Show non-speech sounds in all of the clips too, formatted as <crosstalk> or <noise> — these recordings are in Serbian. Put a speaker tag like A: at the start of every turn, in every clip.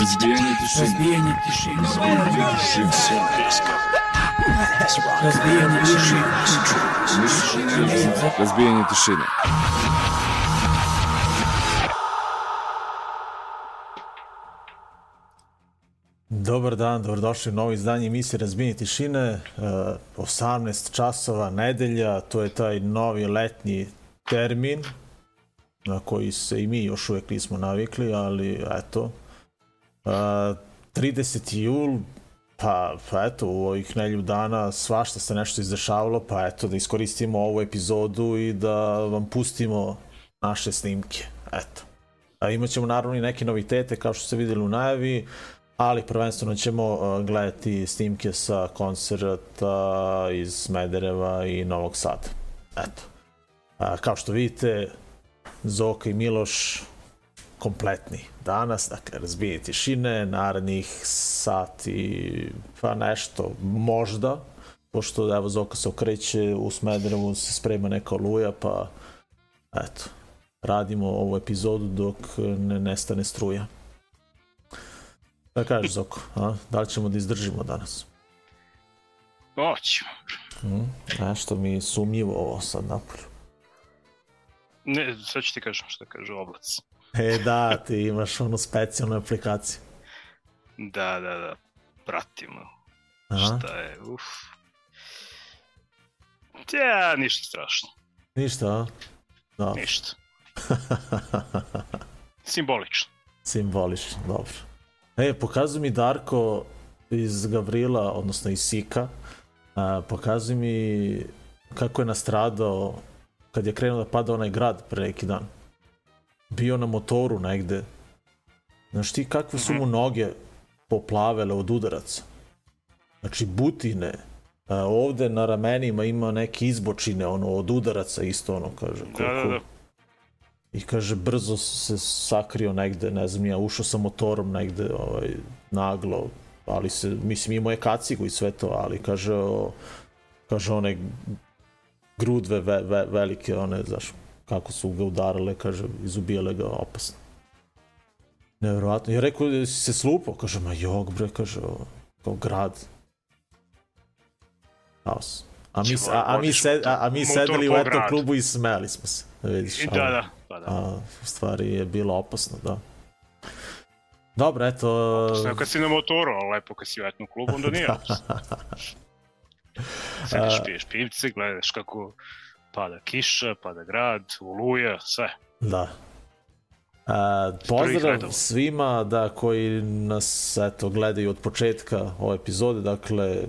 A: Разбиение тишины.
B: Разбиение тишины.
A: Всем песка.
B: Разбиение тишины.
A: Разбиение тишины.
C: Dobar dan, dobrodošli u novo izdanje emisije Razbijenje tišine. E, 18 časova nedelja, to je taj novi letnji termin na koji se i mi još uvek nismo navikli, ali eto. E, 30. jul, pa, pa eto, u ovih nelju dana svašta se nešto izdešavalo, pa eto da iskoristimo ovu epizodu i da vam pustimo naše snimke. Eto. A imaćemo naravno i neke novitete kao što ste videli u najavi, ali prvenstveno ćemo uh, gledati snimke sa koncerta iz Smedereva i Novog Sada. Eto. A, kao što vidite, Zoka i Miloš kompletni danas, dakle, razbije tišine, narednih sati, pa nešto, možda, pošto evo Zoka se okreće, u Smederevu se sprema neka oluja, pa eto, radimo ovu epizodu dok ne nestane struja. Da kažeš, Zoko, a? da li ćemo da izdržimo danas?
D: Hoću.
C: Mm, nešto mi je sumnjivo ovo sad napolju.
D: Ne, sve ću ti kažem što kaže oblac.
C: E da, ti imaš onu specijalnu aplikaciju.
D: Da, da, da. Pratimo.
C: Aha.
D: Šta je, uf. Ja, ništa strašno.
C: Ništa, a? Da.
D: Ništa. <laughs> Simbolično.
C: Simbolično, dobro. E, pokazuje mi Darko iz Gavrila, odnosno iz Sika, a, pokazuje mi kako je nastradao kad je krenuo da pada onaj grad pre neki dan. Bio na motoru negde. Znaš ti kakve su mu noge poplavele od udaraca? Znači butine, a, ovde na ramenima ima neke izbočine ono od udaraca isto ono kaže
D: Da, da, da.
C: i kaže brzo se sakrio negde, ne znam ja, ušao sa motorom negde ovaj, naglo, ali se, mislim imao je kacigu i sve to, ali kaže, o, kaže one grudve ve, ve, velike, one, znaš, kako su ga udarale, kaže, izubijale ga opasno. Nevjerovatno. Ja rekao da si se slupao, kaže, ma jog bre, kaže, kao grad. Haos. A mi, a, a mi, sed, a, a mi sedeli u eto klubu i smeli smo se. Vidiš,
D: I da, da, pa da.
C: a u stvari je bilo opasno, da. Dobro, eto...
D: Sve kad si na motoru, ali lepo kad si u etnom klubu, onda nije <laughs> opasno. Sediš, piješ pivce, gledaš kako pada kiša, pada grad, oluja, sve.
C: Da. A, pozdrav svima da koji nas eto gledaju od početka ove epizode, dakle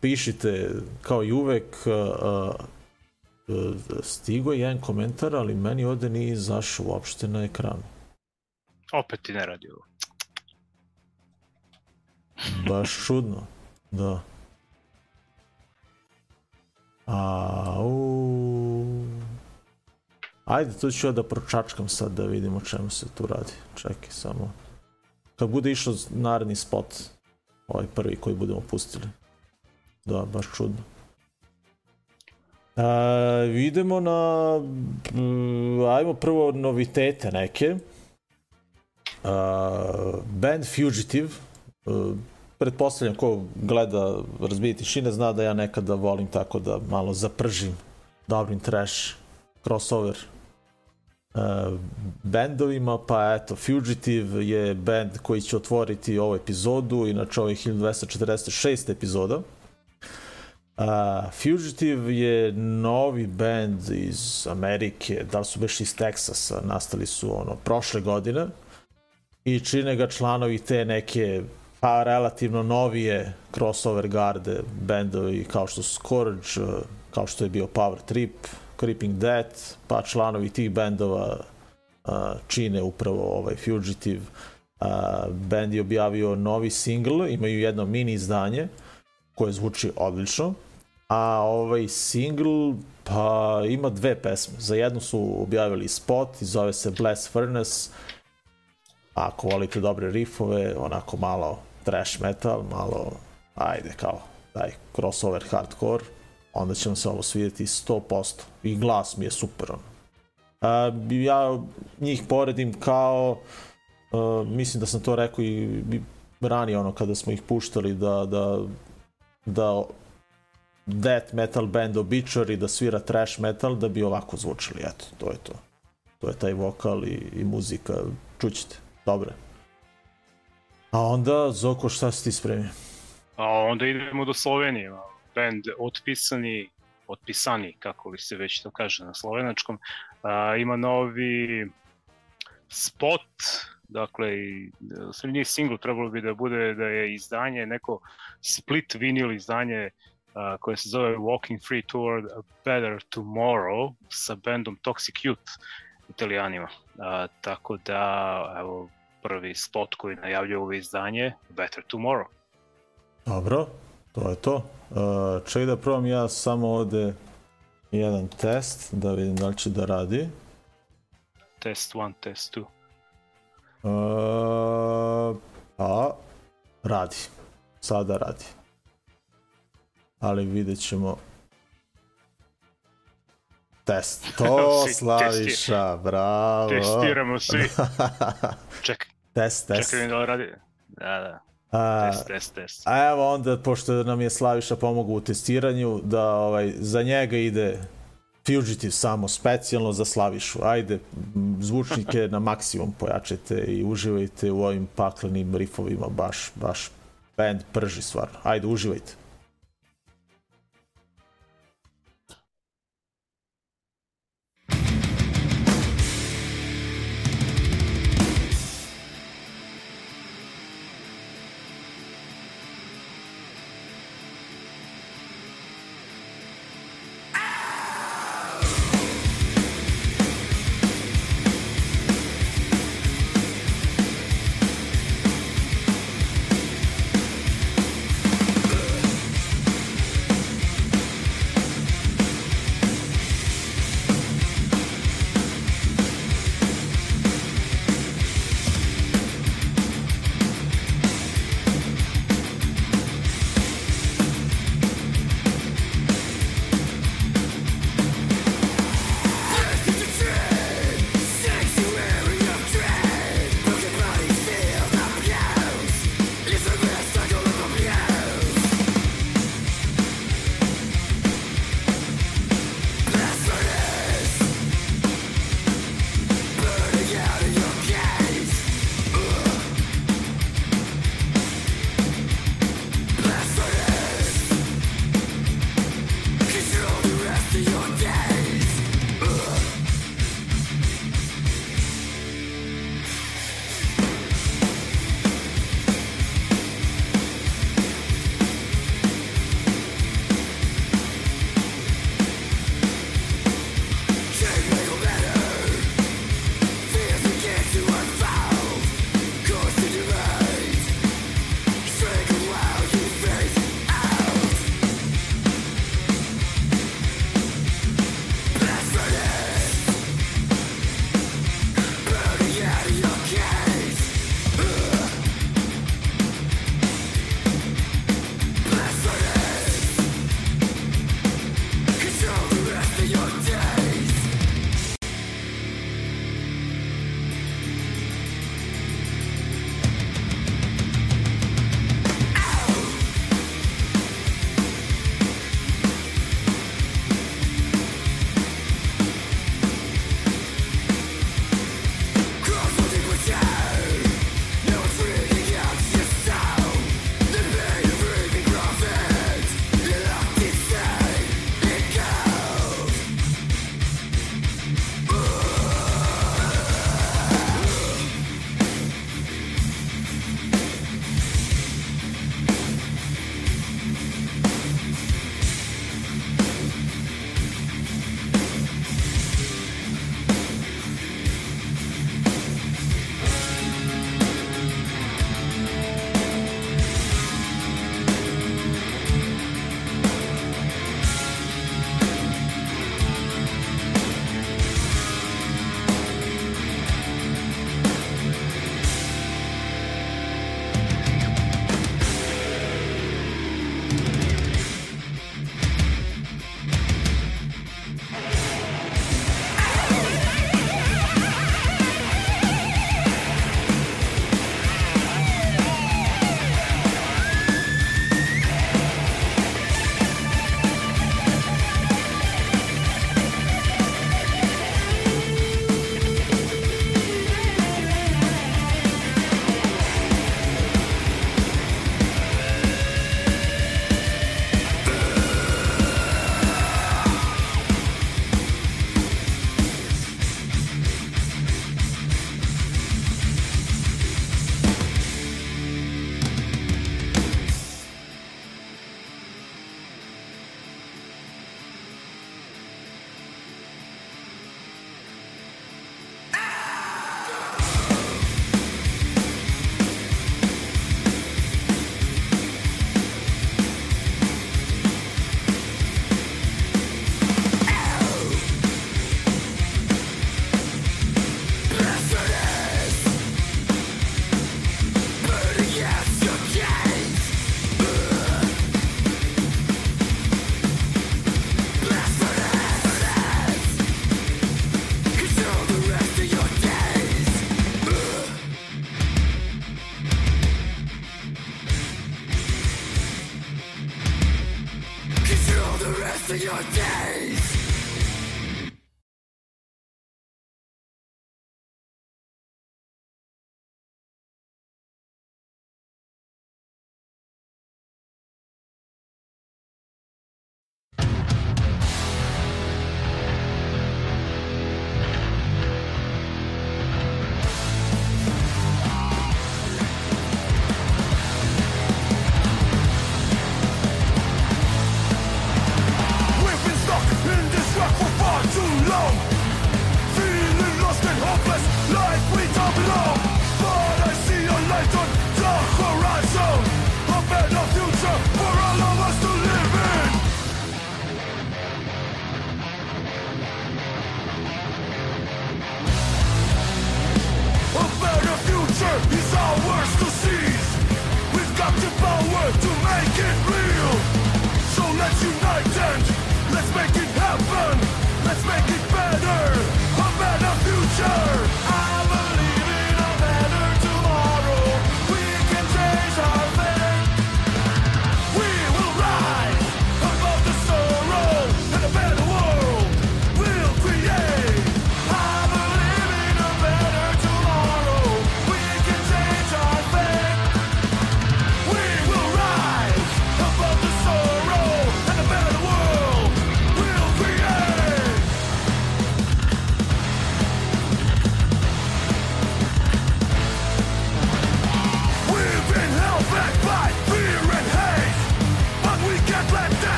C: pišite kao i uvek a, a, stigo je jedan komentar, ali meni ovde nije izašao uopšte na ekranu.
D: Opet ti ne radi ovo.
C: Baš čudno, da. A, u... Ajde, to ću ja da pročačkam sad da vidimo čemu se tu radi. Čekaj samo. Kad bude išao naredni spot, ovaj prvi koji budemo pustili. Da, baš čudno. A, idemo na... mm, Ajmo prvo novitete neke. A, band Fugitive, Uh, pretpostavljam ko gleda razbije tišine zna da ja nekada volim tako da malo zapržim dobrim trash crossover uh, bendovima, pa eto Fugitive je band koji će otvoriti ovu epizodu, inače ovo je 1246 epizoda. Uh, Fugitive je novi band iz Amerike, da li su baš iz Teksasa, nastali su ono prošle godine i čine ga članovi te neke pa relativno novije crossover garde bendovi kao što su Scourge, kao što je bio Power Trip, Creeping Death, pa članovi tih bendova uh, čine upravo ovaj Fugitive. Uh, band je objavio novi single, imaju jedno mini izdanje koje zvuči odlično, a ovaj single pa ima dve pesme. Za jednu su objavili spot i zove se Blast Furnace, ako volite dobre rifove, onako malo trash metal, malo, ajde kao, taj crossover hardcore, onda će vam se ovo svidjeti 100%. I glas mi je super, ono. A, ja njih poredim kao Uh, mislim da sam to rekao i, i ranije ono kada smo ih puštali da, da, da death metal band Obituary da svira trash metal da bi ovako zvučali. Eto, to je to. To je taj vokal i, i muzika. Čućete. Dobre. A onda, Zoko, šta si ti spremio?
D: A onda idemo do Slovenije. Band Otpisani, Otpisani, kako li se već to kaže na slovenačkom, a, ima novi spot, dakle, i, sve nije single, trebalo bi da bude da je izdanje, neko split vinil izdanje a, koje se zove Walking Free Toward a Better Tomorrow sa bandom Toxic Youth, italijanima. A, tako da, evo, prvi spot koji najavljuje ovo izdanje, Better Tomorrow.
C: Dobro, to je to. Uh, čekaj da probam ja samo ovde jedan test, da vidim da li će da radi.
D: Test 1, test 2.
C: Uh, pa, radi. Sada radi. Ali vidjet ćemo Test. <laughs> To, Slaviša, bravo.
D: Testiramo svi. <laughs> Čekaj,
C: Test, test.
D: čekaj da radi. Da, da.
C: A,
D: Test, test, test.
C: a evo onda, pošto nam je Slaviša pomogao u testiranju, da ovaj, za njega ide Fugitive samo specijalno za Slavišu. Ajde, zvučnike na maksimum pojačajte i uživajte u ovim paklenim rifovima, baš, baš band prži stvarno. Ajde, uživajte.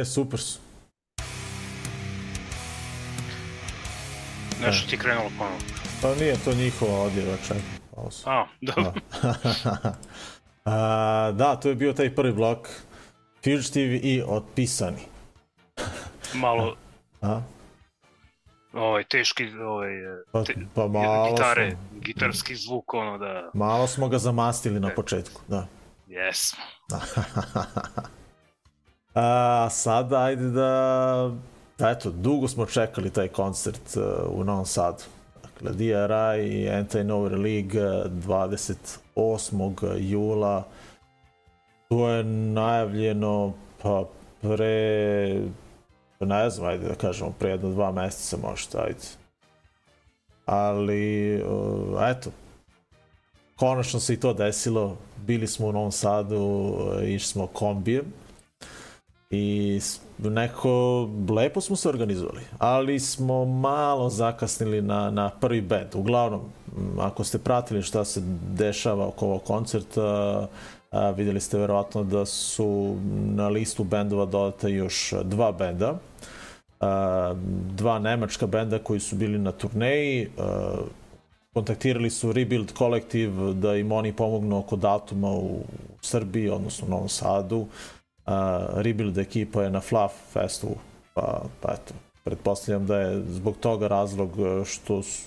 C: E, super su.
D: Nešto ti krenulo ponovno.
C: Pa nije to njihova odjeva, čekaj.
D: A, dobro. <laughs>
C: A, da, to je bio taj prvi blok. Fugitive i otpisani. <laughs>
D: Malo
C: A?
D: ovaj, teški ovaj,
C: Pa,
D: te,
C: pa malo,
D: gitare,
C: smo,
D: gitarski zvuk, ono da...
C: malo smo ga zamastili na
D: E.
C: početku, da.
D: Jesmo. <laughs>
C: A, sada ajde da... da eto, dugo smo čekali taj koncert uh, u Novom Sadu. Dakle, DRI i Anti-Nowhere League uh, 28. jula. To je najavljeno pa pre... ne znam, ajde da kažemo, pre jedno dva meseca možda, ajde. Ali, uh, eto, konačno se i to desilo. Bili smo u Novom Sadu, išli smo kombijem i neko lepo smo se organizovali, ali smo malo zakasnili na, na prvi band. Uglavnom, ako ste pratili šta se dešava oko ovog koncerta, a, videli ste verovatno da su na listu bendova dodata još dva benda. A, dva nemačka benda koji su bili na turneji. A, kontaktirali su Rebuild Collective da im oni pomognu oko datuma u Srbiji, odnosno u Novom Sadu. Uh, Rebuild ekipa je na Fluff Festu, pa, pa eto, pretpostavljam da je zbog toga razlog uh, što su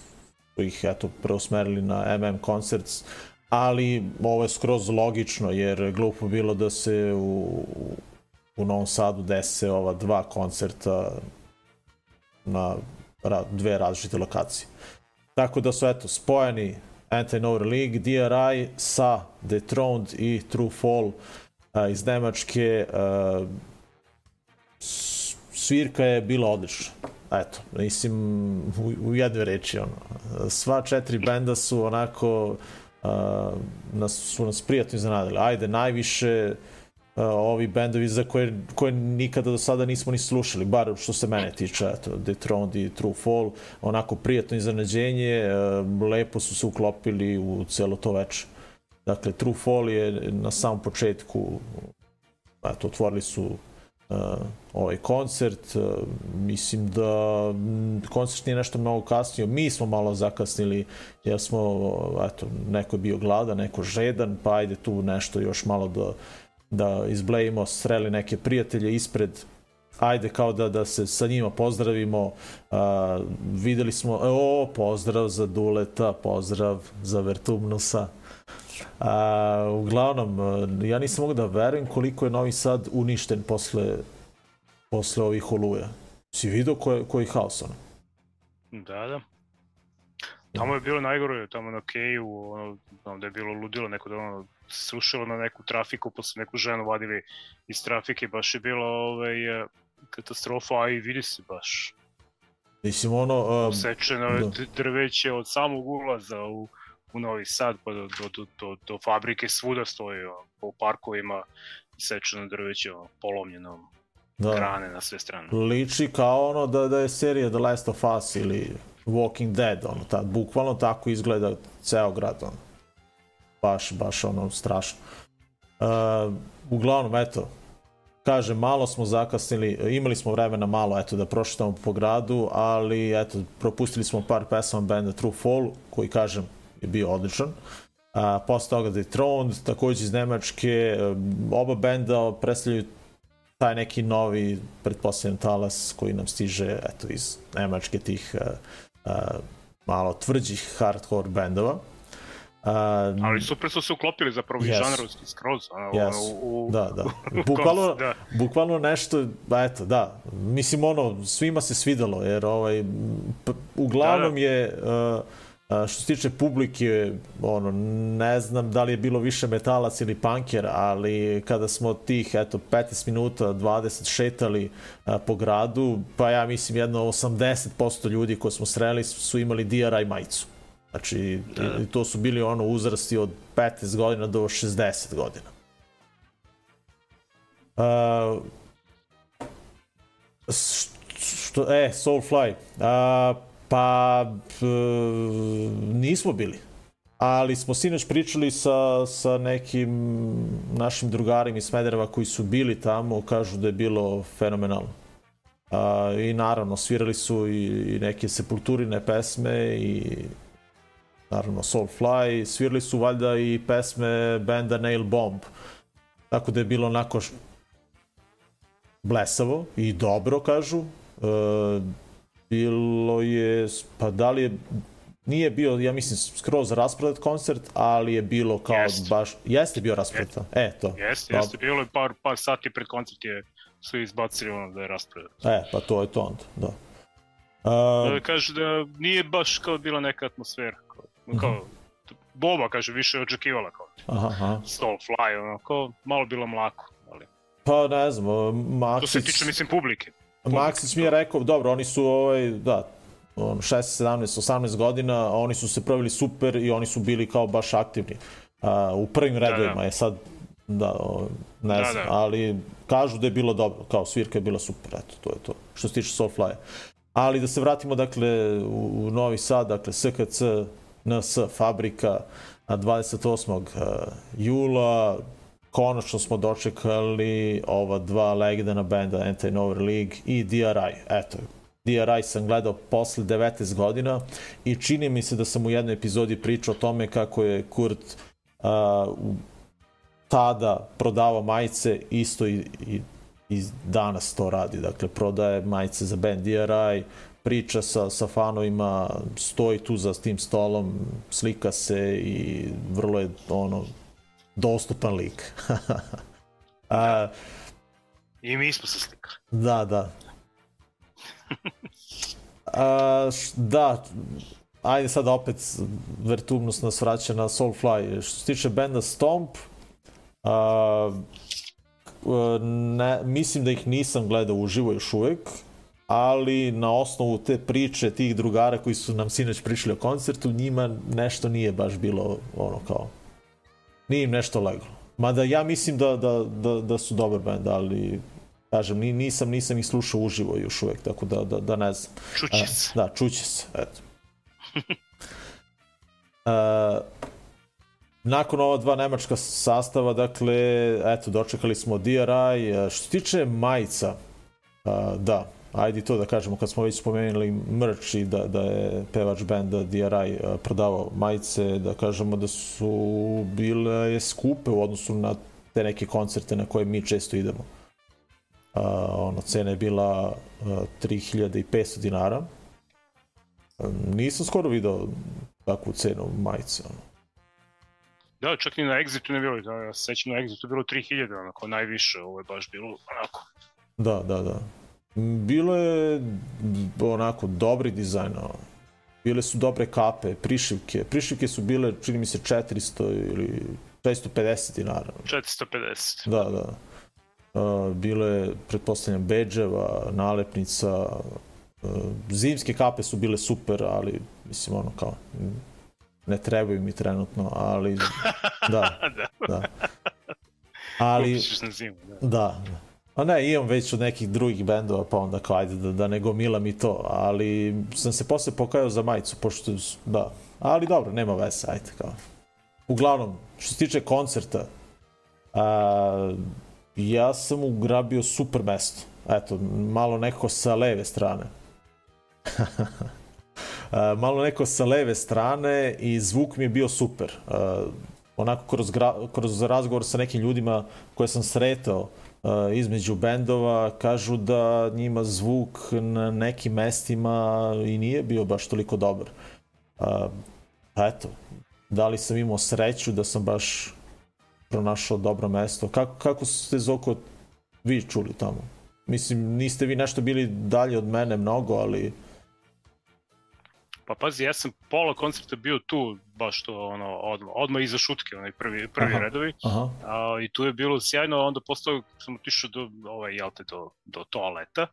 C: ih eto preusmerili na MM Concerts, ali ovo je skroz logično jer glupo bilo da se u, u Novom Sadu dese ova dva koncerta na ra, dve različite lokacije. Tako da su eto spojeni Anti-Nowhere League, DRI sa Dethroned i True Fall a, iz Nemačke. Svirka je bila odlična. eto, mislim, u, u reči, ono, sva četiri benda su onako, nas, su nas prijatno iznenadili. Ajde, najviše ovi bendovi za koje, koje nikada do sada nismo ni slušali, bar što se mene tiče, eto, Dethroned i True Fall, onako prijatno iznenađenje, lepo su se uklopili u celo to veče. Dakle, True Fall je na samom početku, eto, otvorili su uh, ovaj koncert. Uh, mislim da koncert nije nešto mnogo kasnio. Mi smo malo zakasnili jer smo, eto, neko je bio gladan, neko žedan, pa ajde tu nešto još malo da, da izblejimo, sreli neke prijatelje ispred ajde kao da, da se sa njima pozdravimo. Uh, videli smo, o, pozdrav za Duleta, pozdrav za Vertumnusa. A, uglavnom, ja nisam mogu da verujem koliko je Novi Sad uništen posle, posle ovih oluja. Si vidio koji, koji haos ono?
D: Da, da. Tamo je bilo najgore, tamo na Keju, ono, znam da je bilo ludilo, neko da ono, srušilo na neku trafiku, posle neku ženu vadili iz trafike, baš je bilo ovaj, katastrofa, a i vidi se baš.
C: Mislim, ono... Uh,
D: Sečeno je
C: da.
D: drveće od samog ulaza u, u Novi Sad pa do, do, do, do, fabrike svuda stoji, po parkovima sečeno drveće, polomljeno,
C: da.
D: grane na sve strane.
C: Liči kao ono da, da je serija The Last of Us ili Walking Dead, ono, ta, bukvalno tako izgleda ceo grad, ono. Baš, baš ono, strašno. Uh, uglavnom, eto, kaže, malo smo zakasnili, imali smo vremena malo, eto, da prošetamo po gradu, ali, eto, propustili smo par pesama benda True Fall, koji, kažem, je bio odličan. A, posle toga Dethroned, takođe iz Nemačke, oba benda predstavljaju taj neki novi, pretpostavljam, talas koji nam stiže, eto, iz Nemačke tih uh, uh, malo tvrđih hardcore bendova. Uh,
D: Ali super su se uklopili zapravo yes. i žanrovski skroz. Ono,
C: yes.
D: u, u,
C: da, da. <laughs> Bukvalno,
D: da.
C: bukvalno nešto, ba, eto, da. Mislim, ono, svima se svidalo, jer ovaj, uglavnom
D: Da, da.
C: je, uh, uh, što se tiče publike, ono, ne znam da li je bilo više metalac ili punker, ali kada smo tih, eto, 15 minuta, 20 šetali uh, po gradu, pa ja mislim jedno 80% ljudi koje smo sreli su imali DRI majicu. Znači,
D: Da.
C: i, to su bili ono uzrasti od 15 godina do 60 godina. Uh, što, e, Soulfly. Uh, pa, p, nismo bili. Ali smo sinoć pričali sa, sa nekim našim drugarima iz Smedereva koji su bili tamo, kažu da je bilo fenomenalno. Uh, I naravno, svirali su i, i neke sepulturine pesme i naravno Soulfly, svirali su valjda i pesme benda Nail Bomb. Tako da je bilo onako blesavo i dobro, kažu. E, bilo je, pa da li je, nije bio, ja mislim, skroz rasprodat koncert, ali je bilo kao
D: Jest.
C: baš, jeste bio rasprodat. E, to.
D: Jeste, jeste, bilo je par, par sati pred koncert je su izbacili ono da je raspredat.
C: E, pa to je to onda, da.
D: Da
C: Uh,
D: kaže da nije baš kao bila neka atmosfera. Kao, kao
C: Mhm.
D: Boba, kaže, više je očekivala kao
C: aha, aha.
D: Soulfly, ono, kao malo bilo mlako. Ali,
C: Pa ne znam,
D: to se
C: Maksić...
D: tiče, mislim, publike.
C: Maksić mi je rekao, dobro, oni su, ovaj, da, on, 16, 17, 18 godina, oni su se pravili super i oni su bili kao baš aktivni. Uh, u prvim redovima
D: da.
C: je sad, da, o, ne
D: Da,
C: znam,
D: da.
C: ali kažu da je bilo dobro, kao svirka je bila super, eto, to je to, što se tiče Soulfly. Ali da se vratimo, dakle, u, u Novi Sad, dakle, SKC, NS, Fabrika, a 28. uh, jula, konačno smo dočekali ova dva legendana benda Anti-Nowhere League i DRI. Eto, DRI sam gledao posle 19 godina i čini mi se da sam u jednoj epizodi pričao o tome kako je Kurt uh, tada prodavao majice isto i, i, i danas to radi. Dakle, prodaje majice za band DRI, priča sa, sa fanovima, stoji tu za tim stolom, slika se i vrlo je ono dostupan lik. <laughs> A,
D: I mi smo se slikali.
C: da, da. A, š- da, ajde sad opet Vertumnus nas vraća na Soulfly. Što se tiče benda Stomp, a, ne, mislim da ih nisam gledao uživo još uvek, ali na osnovu te priče tih drugara koji su nam sinoć prišli o koncertu, njima nešto nije baš bilo ono kao, nije im nešto leglo. Mada ja mislim da, da, da, da su dobar band, ali kažem, ni- nisam, nisam ih slušao uživo još uvek, tako da, da, da ne znam.
D: Čuće
C: E,
D: se.
C: Da, čuće se, eto. <laughs> e, nakon ova dva nemačka sastava, dakle, eto, dočekali smo DRI. Što se tiče majica, a, da, ajde i to da kažemo, kad smo već spomenuli merch i da, da je pevač benda DRI a, prodavao majice, da kažemo da su bile skupe u odnosu na te neke koncerte na koje mi često idemo. A, ono, cena je bila a, 3500 dinara. A, nisam skoro video takvu cenu majice. Ono.
D: Da, čak ni na Exitu ne bilo, da, ja se sećam na Exitu bilo 3000, onako najviše, ovo je baš bilo onako.
C: Da, da, da. Bilo je onako dobri dizajn. Bile su dobre kape, prišivke. Prišivke su bile, čini mi se, 400 ili 650 dinara.
D: 450.
C: Da, da. Uh, bilo je, pretpostavljam, beđeva, nalepnica. Uh, zimske kape su bile super, ali, mislim, ono, kao, ne trebaju mi trenutno, ali, <laughs> da,
D: da,
C: da. Ali,
D: na zimu, da.
C: Da. A ne, imam već od nekih drugih bendova, pa onda kao ajde da, da ne gomilam i to, ali sam se posle pokajao za majicu, pošto, da, ali dobro, nema veze, ajde kao. Uglavnom, što se tiče koncerta, a, ja sam ugrabio super mesto, eto, malo neko sa leve strane. <laughs> a, malo neko sa leve strane i zvuk mi je bio super. A, onako kroz, kroz razgovor sa nekim ljudima koje sam sretao između bendova, kažu da njima zvuk na nekim mestima i nije bio baš toliko dobar. Uh, eto, da li sam imao sreću da sam baš pronašao dobro mesto. Kako, kako ste Zoko vi čuli tamo? Mislim, niste vi nešto bili dalje od mene mnogo, ali...
D: Pa pazi, ja sam pola koncerta bio tu, baš to ono, odmah, odmah iza šutke, onaj prvi, prvi
C: Aha.
D: redovi.
C: Aha,
D: A, I tu je bilo sjajno, onda postao sam otišao do, ovaj, jel te, do, do toaleta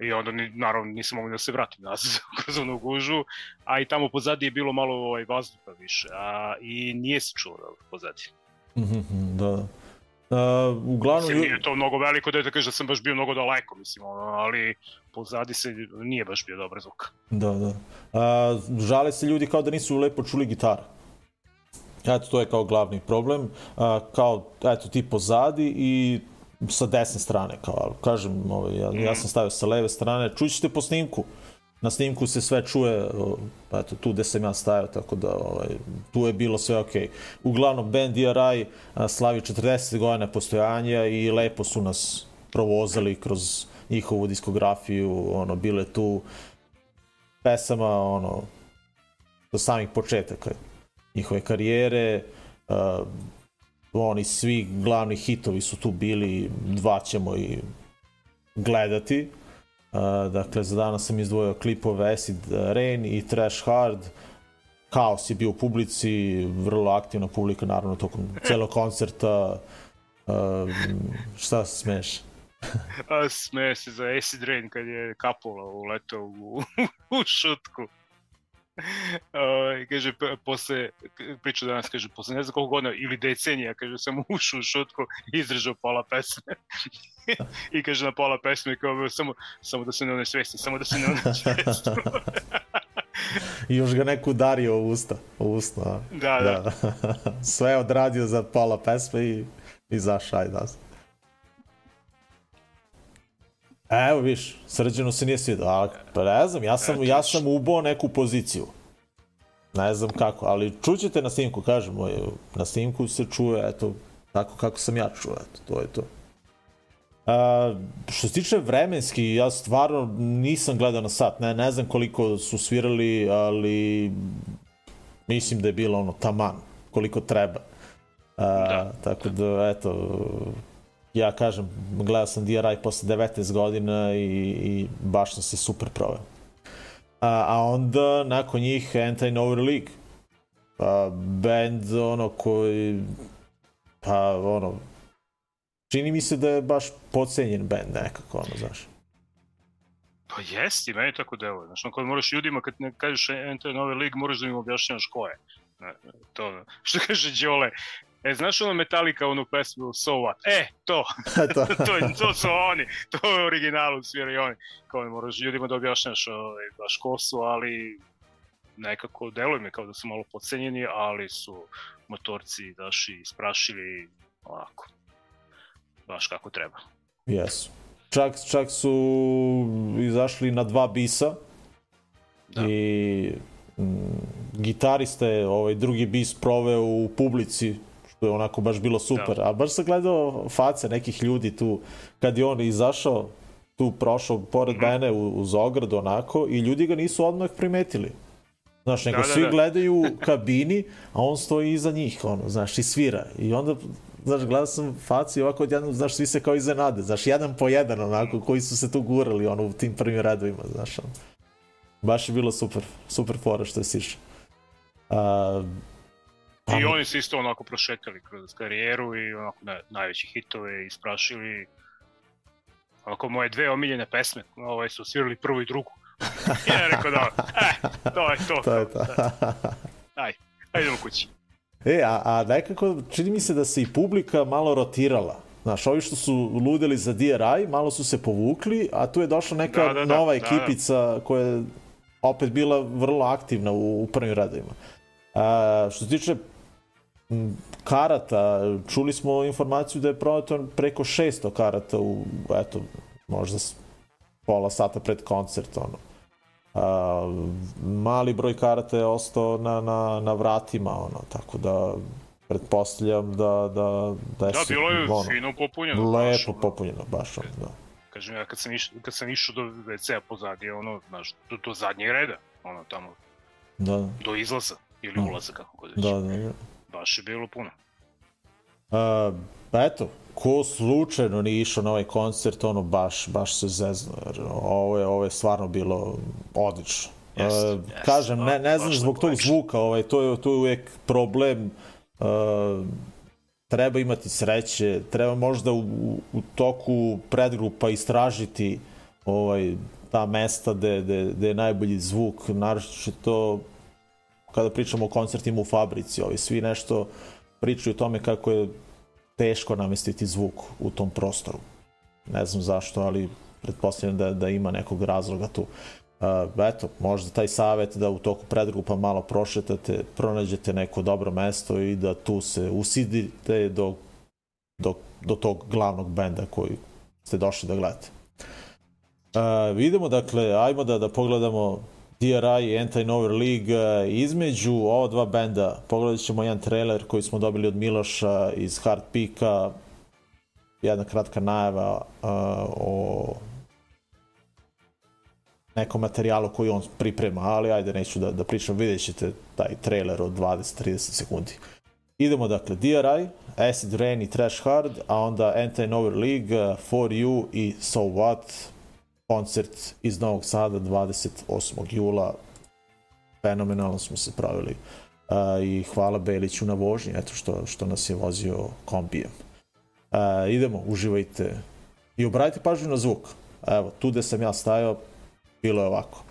D: i onda ni, naravno nisam mogao da se vratim nazad <laughs> kroz onu gužu, a i tamo pozadi je bilo malo ovaj, vazduha više, a, i nije se čulo dobro pozadi.
C: Mhm, mhm, da, da. Uh, uglavnom,
D: Mislim, nije to mnogo veliko da je da kažeš da sam baš bio mnogo daleko, mislim, ono, ali pozadi se nije baš bio dobar zvuk.
C: Da, da. A, žale se ljudi kao da nisu lepo čuli gitaru. Eto, to je kao glavni problem. A, kao, eto, ti pozadi i sa desne strane, kao, ali kažem, ovaj, ja, ja sam stavio sa leve strane, čućete po snimku. Na snimku se sve čuje, o, eto, tu gde sam ja stavio, tako da ovaj, tu je bilo sve okej. Uglavnom, band DRI slavi 40 godina postojanja i lepo su nas provozali kroz njihovu diskografiju, ono, bile tu pesama, ono, do samih početaka njihove karijere, uh, oni svi glavni hitovi su tu bili, dva ćemo i gledati. Uh, dakle, za danas sam izdvojio klipove Acid Rain i Trash Hard. Kaos je bio u publici, vrlo aktivna publika, naravno, tokom celog koncerta. Uh, šta se smeš? <laughs>
D: A smeje se za Acid Rain kad je Kapula uletao u, <laughs> u šutku. Uh, kaže, posle, priča danas, kaže, posle ne znam koliko godina ili decenija, kaže, sam ušao u šutku i izdržao pola pesme. <laughs> I kaže na pola pesme, kao, samo, samo da se ne onesvesti, samo da se ne onesvesti. <laughs>
C: I još ga neko udario u usta. U usta, a?
D: da, da. <laughs>
C: Sve odradio za pola pesme i izašao, ajde nas. E, Evo viš, srđano se nije svidio, ali pa ne znam, ja sam, ja sam ubao neku poziciju. Ne znam kako, ali čućete na snimku, kažem, moj, na snimku se čuje, eto, tako kako sam ja čuo, eto, to je to. A, što se tiče vremenski, ja stvarno nisam gledao na sat, ne, ne znam koliko su svirali, ali mislim da je bilo ono taman, koliko treba. A,
D: Da.
C: Tako da, eto, ja kažem, gledao sam DRI posle 19 godina i, i baš sam se super proveo. A, a onda, nakon njih, Anti-Nowhere League. Pa, band, ono, koji, pa, ono, čini mi se da je baš podcenjen band nekako, ono, znaš.
D: Pa jesti, meni tako deluje. Znaš, kad moraš ljudima, kad ne kažeš Enter Nove Lig, moraš da im objašnjavaš ko je. To, što kaže Đole, E, znaš ono Metallica, onu pesmu So What? E, to, <laughs>
C: to. <laughs>
D: to, je- to su oni, to je originalu sviraju oni. Kao ne moraš ljudima da objašnjaš ovaj, baš ko su, ali nekako deluje mi kao da su malo podcenjeni, ali su motorci daši isprašili onako, baš kako treba.
C: Jesu. Čak, čak su izašli na dva bisa
D: Da.
C: i mm, gitarista je ovaj drugi bis proveo u publici je onako baš bilo super. A baš sam gledao face nekih ljudi tu kad je on izašao tu prošao pored
D: Mhm.
C: mene uz ogradu onako i ljudi ga nisu odmah primetili. Znaš, nego
D: Da, da,
C: svi
D: da.
C: gledaju u <laughs> kabini, a on stoji iza njih, ono, znaš, i svira. I onda, znaš, gledao sam faci ovako odjednom, znaš, svi se kao iznenade, znaš, jedan po jedan, onako, koji su se tu gurali, ono, u tim prvim redovima, znaš, ono. Baš je bilo super, super fora što je sišao. Pa
D: I oni su isto onako prošetali kroz karijeru i onako ne, najveći hitove isprašili. Onako moje dve omiljene pesme, ovaj su svirali prvu i drugu. I <laughs> ja rekao da, e, to je to.
C: to je to.
D: Aj, ajde idemo kući.
C: E, a, a nekako, čini mi se da se i publika malo rotirala. Znaš, ovi što su ludeli za DRI, malo su se povukli, a tu je došla neka
D: Da, da, da,
C: nova
D: da, da.
C: ekipica koja je opet bila vrlo aktivna u, u prvim redovima. A, što se tiče karata, čuli smo informaciju da je prodato preko 600 karata u, eto, možda pola sata pred koncert, ono. A, mali broj karata je ostao na, na, na vratima, ono, tako da pretpostavljam da, da, da je
D: Da, bilo je
C: ono,
D: fino popunjeno. baš,
C: lepo
D: ono.
C: popunjeno, baš ono, da.
D: Kažem ja kad sam išao, kad sam išao do WC-a pozadije, ono, znaš, do, do zadnjeg reda, ono tamo,
C: Da,
D: do izlaza ili
C: Mm.
D: ulaza, kako god već.
C: da, da. da.
D: Baš je bilo puno.
C: A, pa eto, ko slučajno nije išao na ovaj koncert, ono baš, baš se zezno, jer ovo je, ovo je stvarno bilo odlično.
D: Jeste,
C: A,
D: jeste,
C: kažem, ne, ne
D: baš
C: znam zbog tog zvuka, ovaj, to, je, to je uvijek problem. A, treba imati sreće, treba možda u, u, toku predgrupa istražiti ovaj, ta mesta gde, gde, gde je najbolji zvuk, naročito kada pričamo o koncertima u fabrici, ovi svi nešto pričaju o tome kako je teško namestiti zvuk u tom prostoru. Ne znam zašto, ali pretpostavljam da, da ima nekog razloga tu. Uh, eto, možda taj savet da u toku predgrupa malo prošetate, pronađete neko dobro mesto i da tu se usidite do, do, do tog glavnog benda koji ste došli da gledate. Uh, idemo, dakle, ajmo da, da pogledamo DRI i Anti-Nover League. Uh, između ova dva benda pogledat ćemo jedan trailer koji smo dobili od Miloša iz Hard Pika. Jedna kratka najava uh, o nekom materijalu koji on priprema, ali ajde neću da, da pričam, vidjet ćete taj trailer od 20-30 sekundi. Idemo dakle, DRI, Acid Rain i Trash Hard, a onda Anti-Nover League, For You i So What, koncert iz Novog Sada 28. jula. Fenomenalno smo se pravili uh, i hvala Beliću na vožnji, eto što, što nas je vozio kombijem. Uh, idemo, uživajte i obratite pažnju na zvuk. Evo, tu gde sam ja stajao, bilo je ovako.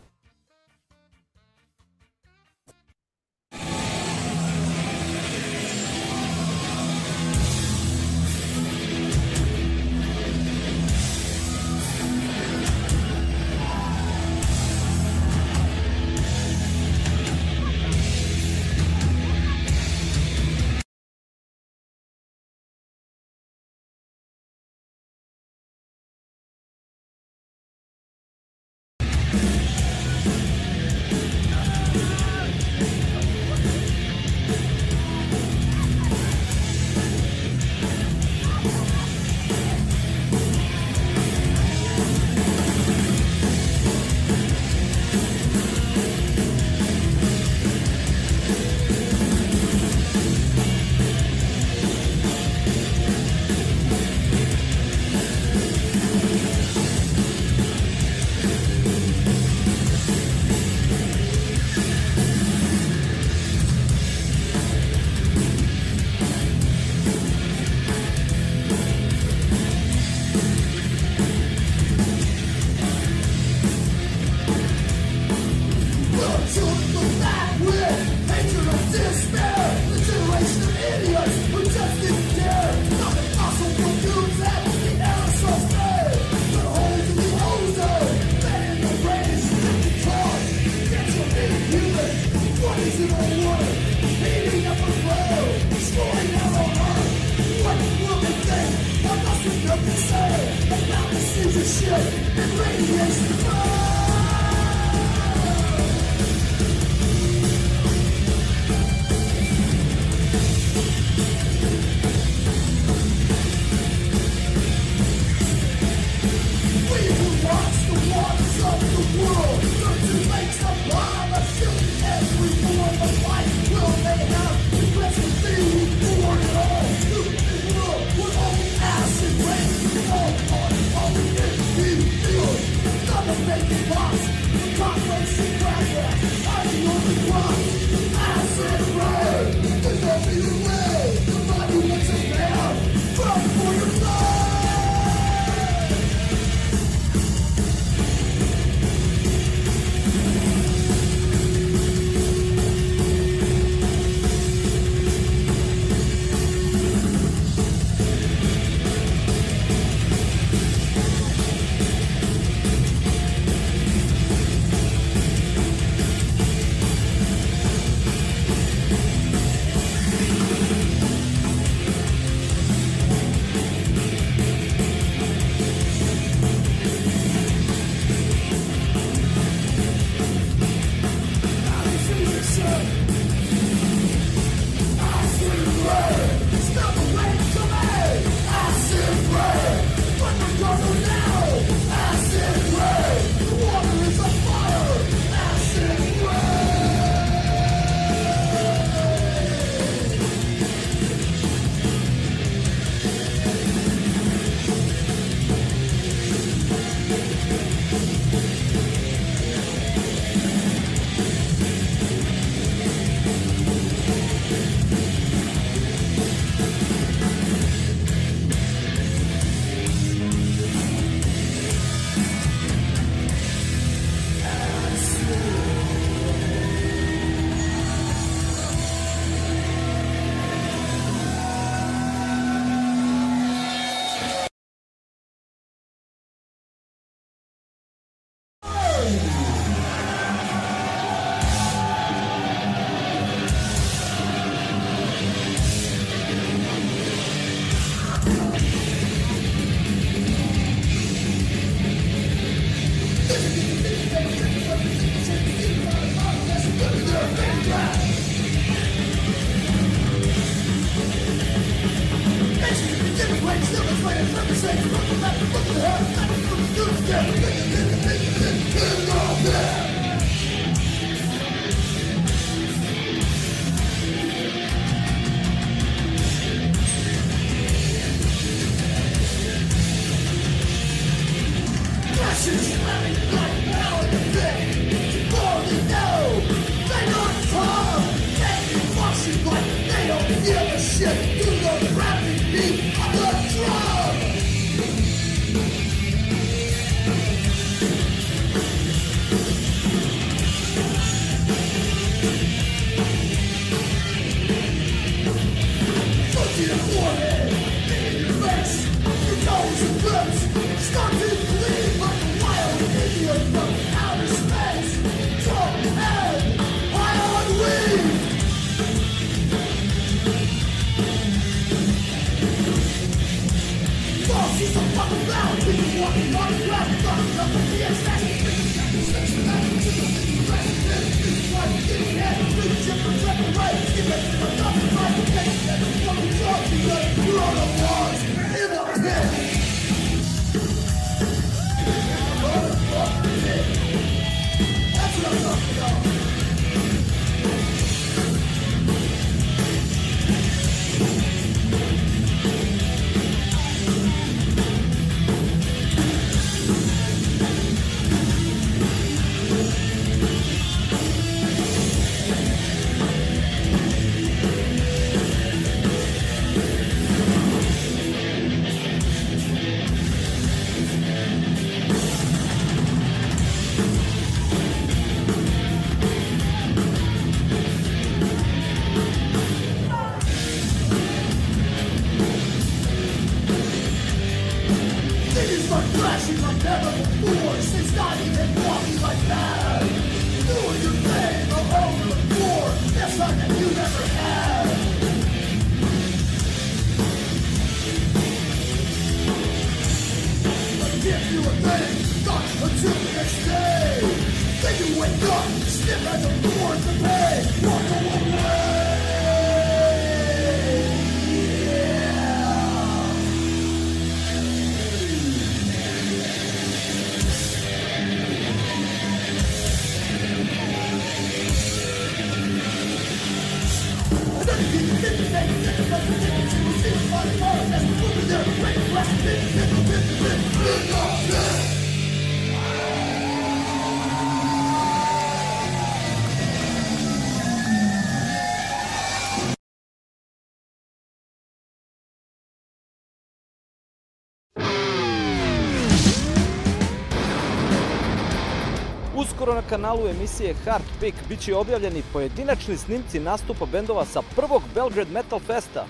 E: Kanalu emisije Hard Pick biće objavljeni pojedinačni snimci nastupa bendova sa prvog Belgrade Metal Festa.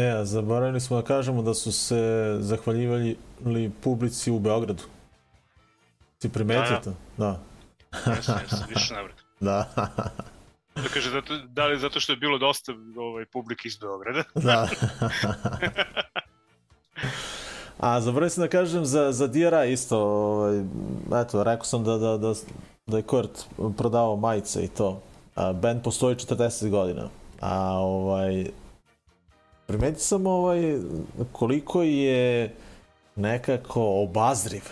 C: E, a zaboravili smo da kažemo da su se zahvaljivali publici u Beogradu. Si primetio
D: Da,
C: to? Da.
D: Jesam, jesam, više navrata.
C: Da.
D: Da kaže, zato, da li zato što je bilo dosta ovaj, publike iz Beograda? <laughs>
C: da. A zaboravio sam da kažem za, za DRI isto, ovaj, eto, rekao sam da, da, da, da je Kurt prodavao majice i to. A, band postoji 40 godina. A ovaj, primetio sam ovaj, koliko je nekako obazriv.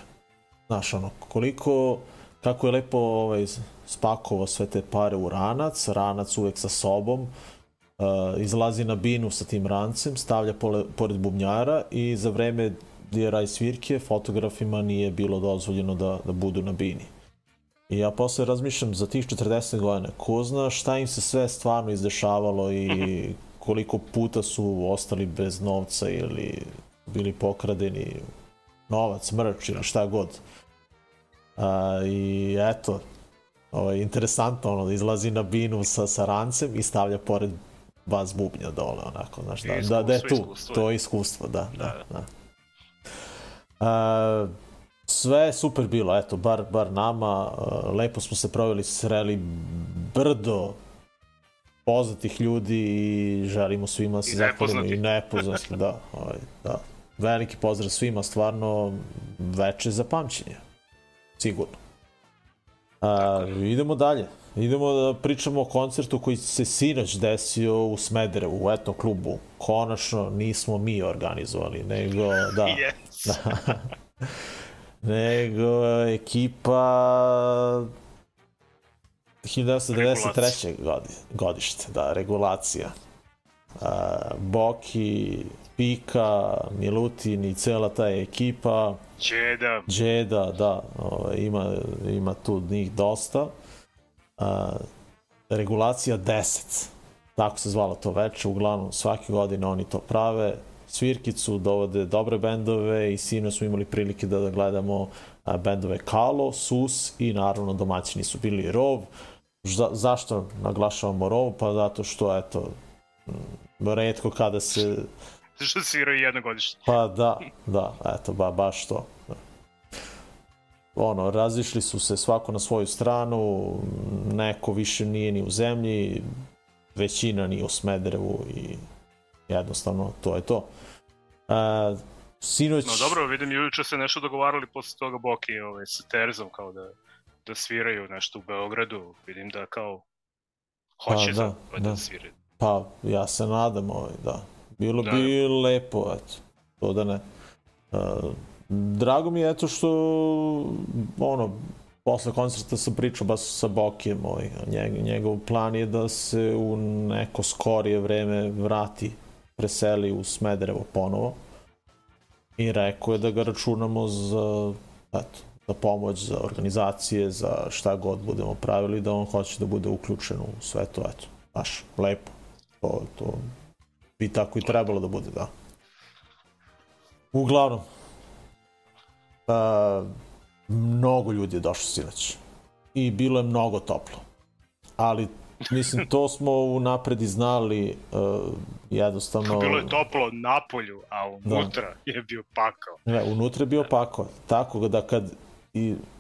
C: Znaš, ono, koliko, kako je lepo ovaj, spakovao sve te pare u ranac, ranac uvek sa sobom, uh, izlazi na binu sa tim rancem, stavlja pole, pored bubnjara i za vreme DRI svirke fotografima nije bilo dozvoljeno da, da budu na bini. I ja posle razmišljam za tih 40 godina, ko zna šta im se sve stvarno izdešavalo i <laughs> koliko puta su ostali bez novca ili bili pokradeni novac, mrč ili šta god. A, I eto, ovo je interesantno ono, izlazi na binu sa, sa rancem i stavlja pored bas bubnja dole, onako, znaš, da, da, da je tu,
D: Iskustvo,
C: to je iskustvo, da, da,
D: Da.
C: da. A, sve je super bilo, eto, bar, bar nama, lepo smo se proveli, sreli brdo poznatih ljudi i želimo svima da se zahvalimo i
D: nepoznatih,
C: da, ovaj, da. Veliki pozdrav svima, stvarno veče za pamćenje, sigurno. A, idemo dalje. Idemo da pričamo o koncertu koji se sinoć desio u Smederevu, u etno klubu. Konačno nismo mi organizovali, nego da, <laughs>
D: Yes. <laughs>
C: nego ekipa 1993. Godi, godište, da, regulacija. A, Boki, Pika, Milutin i cela ta ekipa.
D: Čeda.
C: Džeda, da, ovaj, ima, ima tu njih dosta. A, regulacija 10, tako se zvalo to veče, uglavnom svake godine oni to prave, svirkicu, dovode dobre bendove i sino smo imali prilike da, da gledamo bendove Kalo, Sus i naravno domaćini su bili Rov. Za, zašto naglašavamo Rov? Pa zato što, eto, redko kada se
D: Što sviraju jednogodišnje.
C: Pa da, da, eto, ba, baš to. Ono, razišli su se svako na svoju stranu, neko više nije ni u zemlji, većina nije u Smederevu i jednostavno to je to. A, sinoć...
D: No dobro, vidim juče se nešto dogovarali posle toga Boki ovaj, sa Terzom kao da, da sviraju nešto u Beogradu. Vidim da kao hoće
C: Pa, da,
D: da,
C: da.
D: da sviraju.
C: Pa, ja se nadam, ovaj, da. Bilo
D: Da,
C: bi lepo, eto, to da ne. Uh, drago mi je, eto, što, ono, posle koncerta sam pričao baš sa Bokijem, ovaj, njeg, njegov plan je da se u neko skorije vreme vrati, preseli u Smederevo ponovo. I rekao je da ga računamo za, eto, za pomoć, za organizacije, za šta god budemo pravili, da on hoće da bude uključen u sve to, eto, baš, lepo. To, to bi tako i trebalo da bude, da. Uglavnom, a, mnogo ljudi je došlo sinoć i bilo je mnogo toplo. Ali, mislim, to smo unapred i znali, uh, jednostavno...
D: Bilo je toplo na polju, a unutra je bio pakao.
C: Ne, unutra je bio pakao. Tako da kad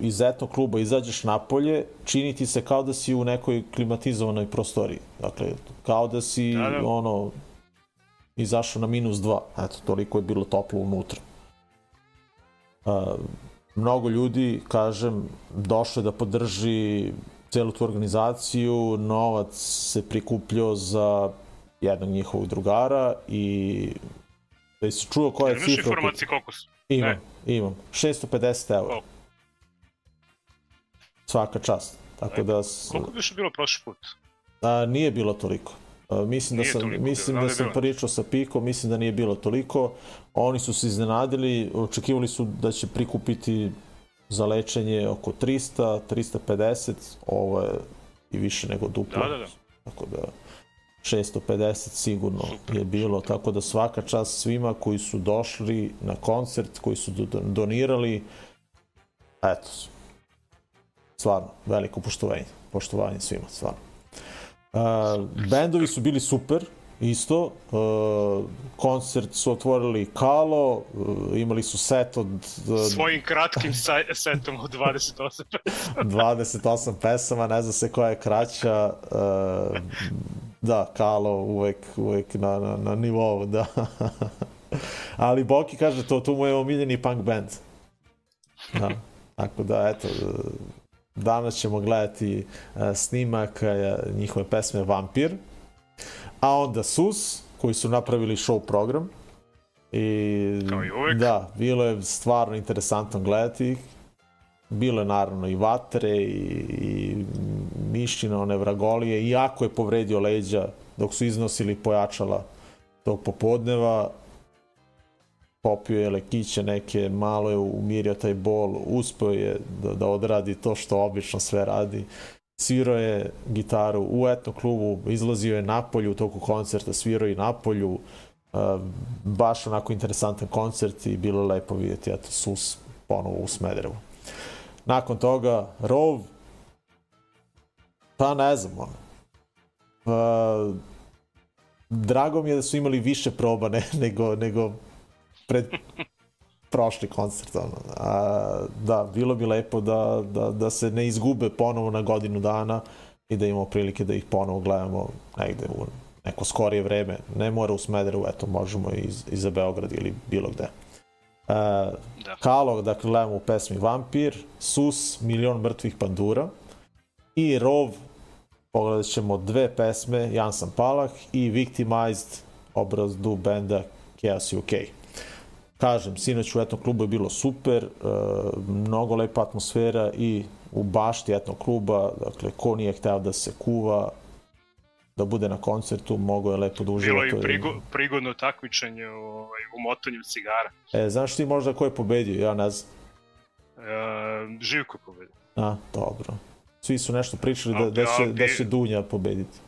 C: iz etnog kluba izađeš napolje, čini ti se kao da si u nekoj klimatizovanoj prostoriji. Dakle, kao da si,
D: Da, da.
C: ono, izašao na minus dva. Eto, toliko je bilo toplo unutra. A, mnogo ljudi, kažem, došlo da podrži celu tu organizaciju, novac se prikupljao za jednog njihovog drugara i da si čuo koja je
D: Imaš
C: cifra...
D: informacije koliko su?
C: Imam,
D: Ne.
C: imam. 650 eura.
D: O.
C: Svaka čast. Tako da
D: Koliko bi više bilo prošli put?
C: a, nije bilo toliko. A, mislim da
D: Nije
C: sam
D: toliko
C: mislim da
D: da
C: sam pričao sa Piko, mislim da nije bilo toliko. Oni su se iznenadili, očekivali su da će prikupiti za lečenje oko 300, 350, ovo je i više nego duplo.
D: Da, da, da.
C: Tako da 650 sigurno je bilo, tako da svaka čast svima koji su došli na koncert, koji su do- donirali, eto, stvarno, veliko poštovanje, poštovanje svima, stvarno. Uh, bendovi su bili super, isto. Uh, koncert su otvorili Kalo, uh, imali su set od uh,
D: Svojim kratkim setom od 28
C: 28 <laughs> pesama, ne zna se koja je kraća. Da, Kalo uvek, uvek na, na, na nivou, da. <laughs> Ali Boki kaže, to, to mu je omiljeni punk band. Da. Tako da, eto, danas ćemo gledati snimak njihove pesme Vampir, a onda Sus, koji su napravili show program. I,
D: Kao i uvek.
C: Da, bilo je stvarno interesantno gledati. Bilo je naravno i vatre i, i mišćina, one vragolije, iako je povredio leđa dok su iznosili pojačala tog popodneva, popio je lekiće neke, malo je umirio taj bol, uspeo je da, da odradi to što obično sve radi. Svirao je gitaru u etno klubu, izlazio je napolju u toku koncerta, svirao i napolju, uh, baš onako interesantan koncert i bilo lepo vidjeti eto, sus ponovo u Smederevu. Nakon toga, Rov, pa ne znam, ono, uh, drago mi je da su imali više proba ne, <laughs> nego, nego pred prošli koncert. Ono. A, da, bilo bi lepo da, da, da se ne izgube ponovo na godinu dana i da imamo prilike da ih ponovo gledamo negde u neko skorije vreme. Ne mora u Smederevu, eto, možemo iz, i za Beograd ili bilo gde. Uh,
D: Da.
C: Kalo, dakle, gledamo u pesmi Vampir, Sus, Milion mrtvih pandura i Rov, pogledat ćemo dve pesme, Jan sam Palak i Victimized, obrazdu benda Chaos UK. Kažem, sinoć u etnom klubu je bilo super, e, mnogo lepa atmosfera i u bašti etnog kluba, dakle, ko nije hteo da se kuva, da bude na koncertu, mogo je lepo da uživa.
D: Bilo je prigo, prigodno takmičenje ovaj, u motanju cigara.
C: E, znaš ti možda ko je pobedio? Ja ne znam.
D: E, Živko pobedio.
C: A, dobro. Svi su nešto pričali da,
D: A,
C: da, će,
D: a,
C: da će Dunja pobediti.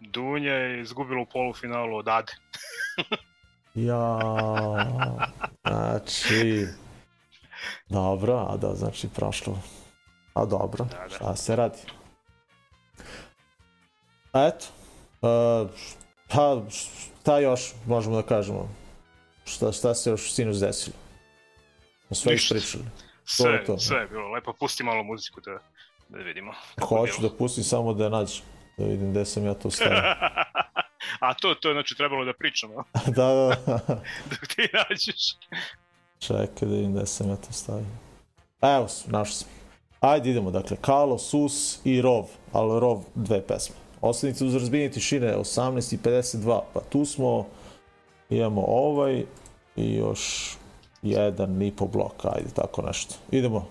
D: Dunja je izgubila u polufinalu od Ade. <laughs>
C: Ja, znači, dobro, a da, znači prošlo. A dobro,
D: Da, da.
C: šta se radi? A eto, uh, pa šta još možemo da kažemo? Šta, šta se još sinoć desilo? Sve ispričali.
D: Sve,
C: je to.
D: sve je bilo lepo. Pusti malo muziku da, da vidimo.
C: Hoću da pustim samo da je nađem, da vidim gde sam ja to stavio. <laughs>
D: A to, to je znači trebalo da pričamo, <laughs>
C: da, da, da. <laughs>
D: dok ti nađeš.
C: Čekaj da vidim gde sam ja to stavio. Evo, sam, našao sam. Ajde idemo, dakle, Kalo, Sus i Rov, ali Rov dve pesme. Oslednice uz razbijenje tišine 18.52, pa tu smo, imamo ovaj i još jedan i po blok, ajde, tako nešto. Idemo,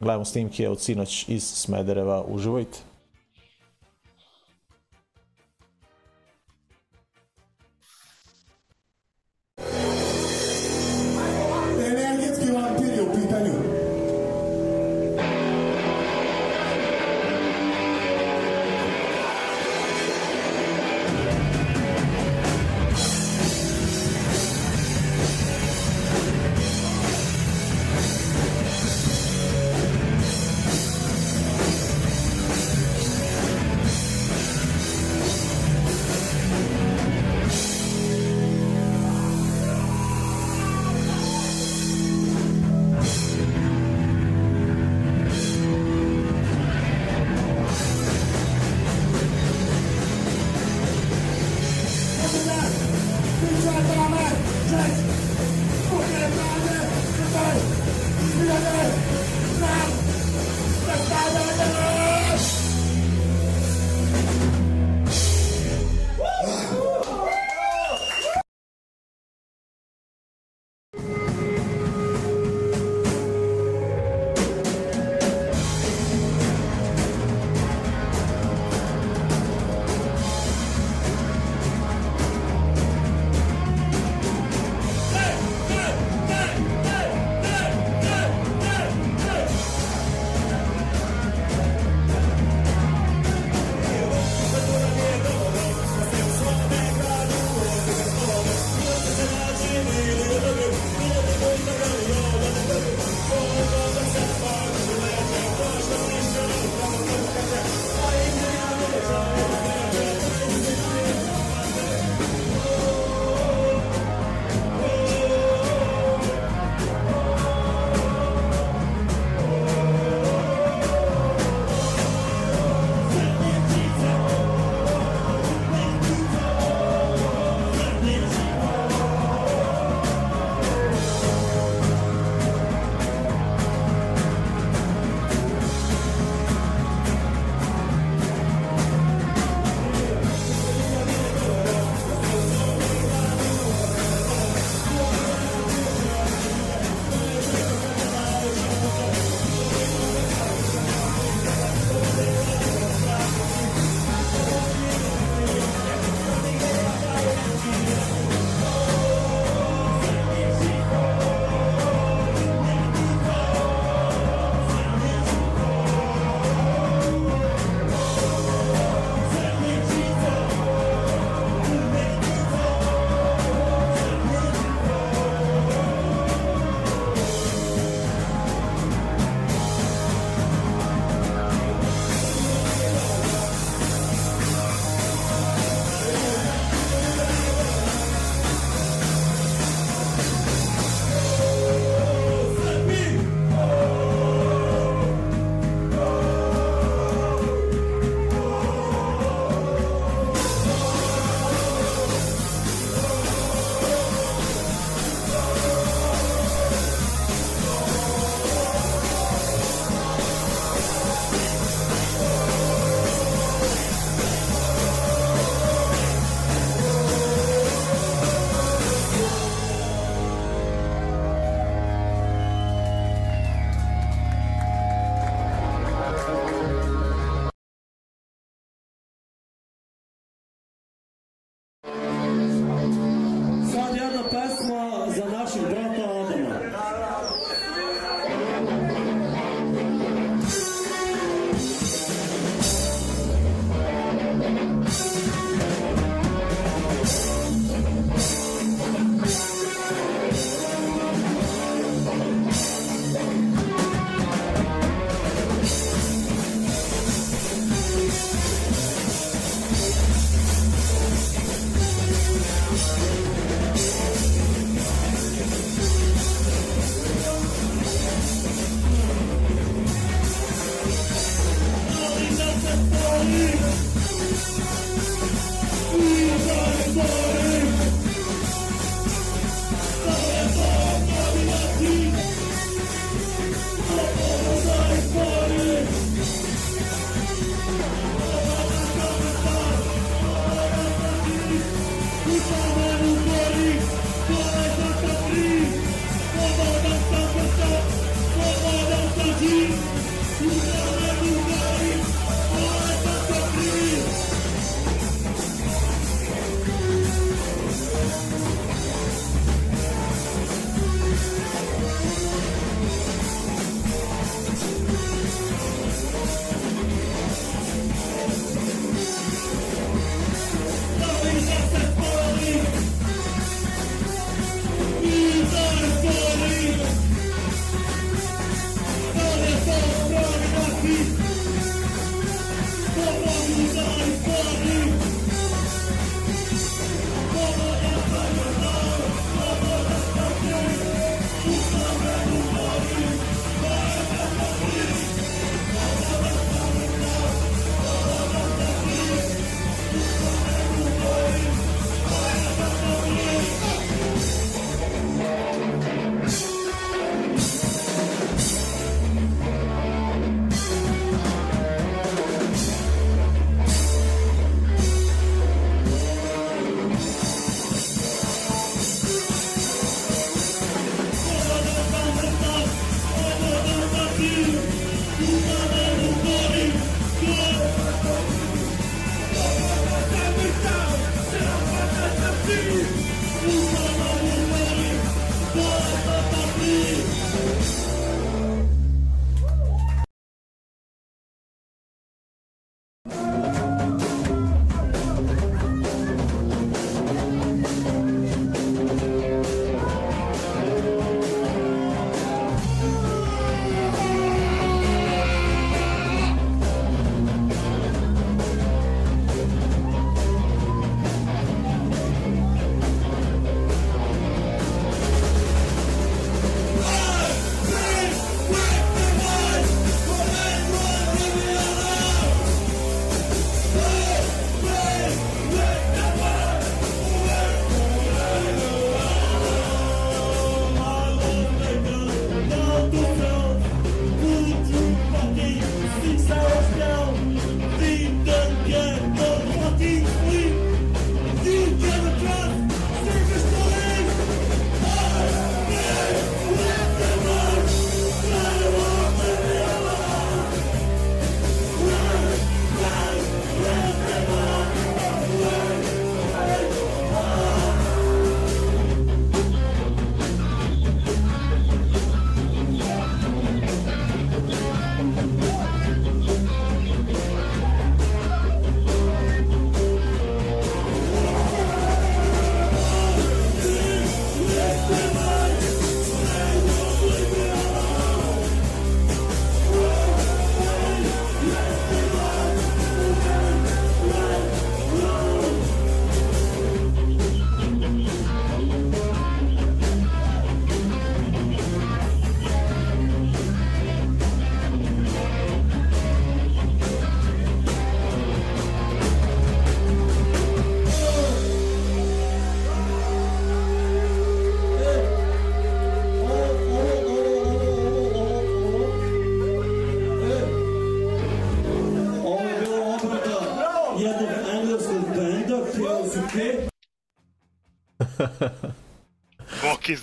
C: gledamo snimke od sinoć iz Smedereva, uživajte.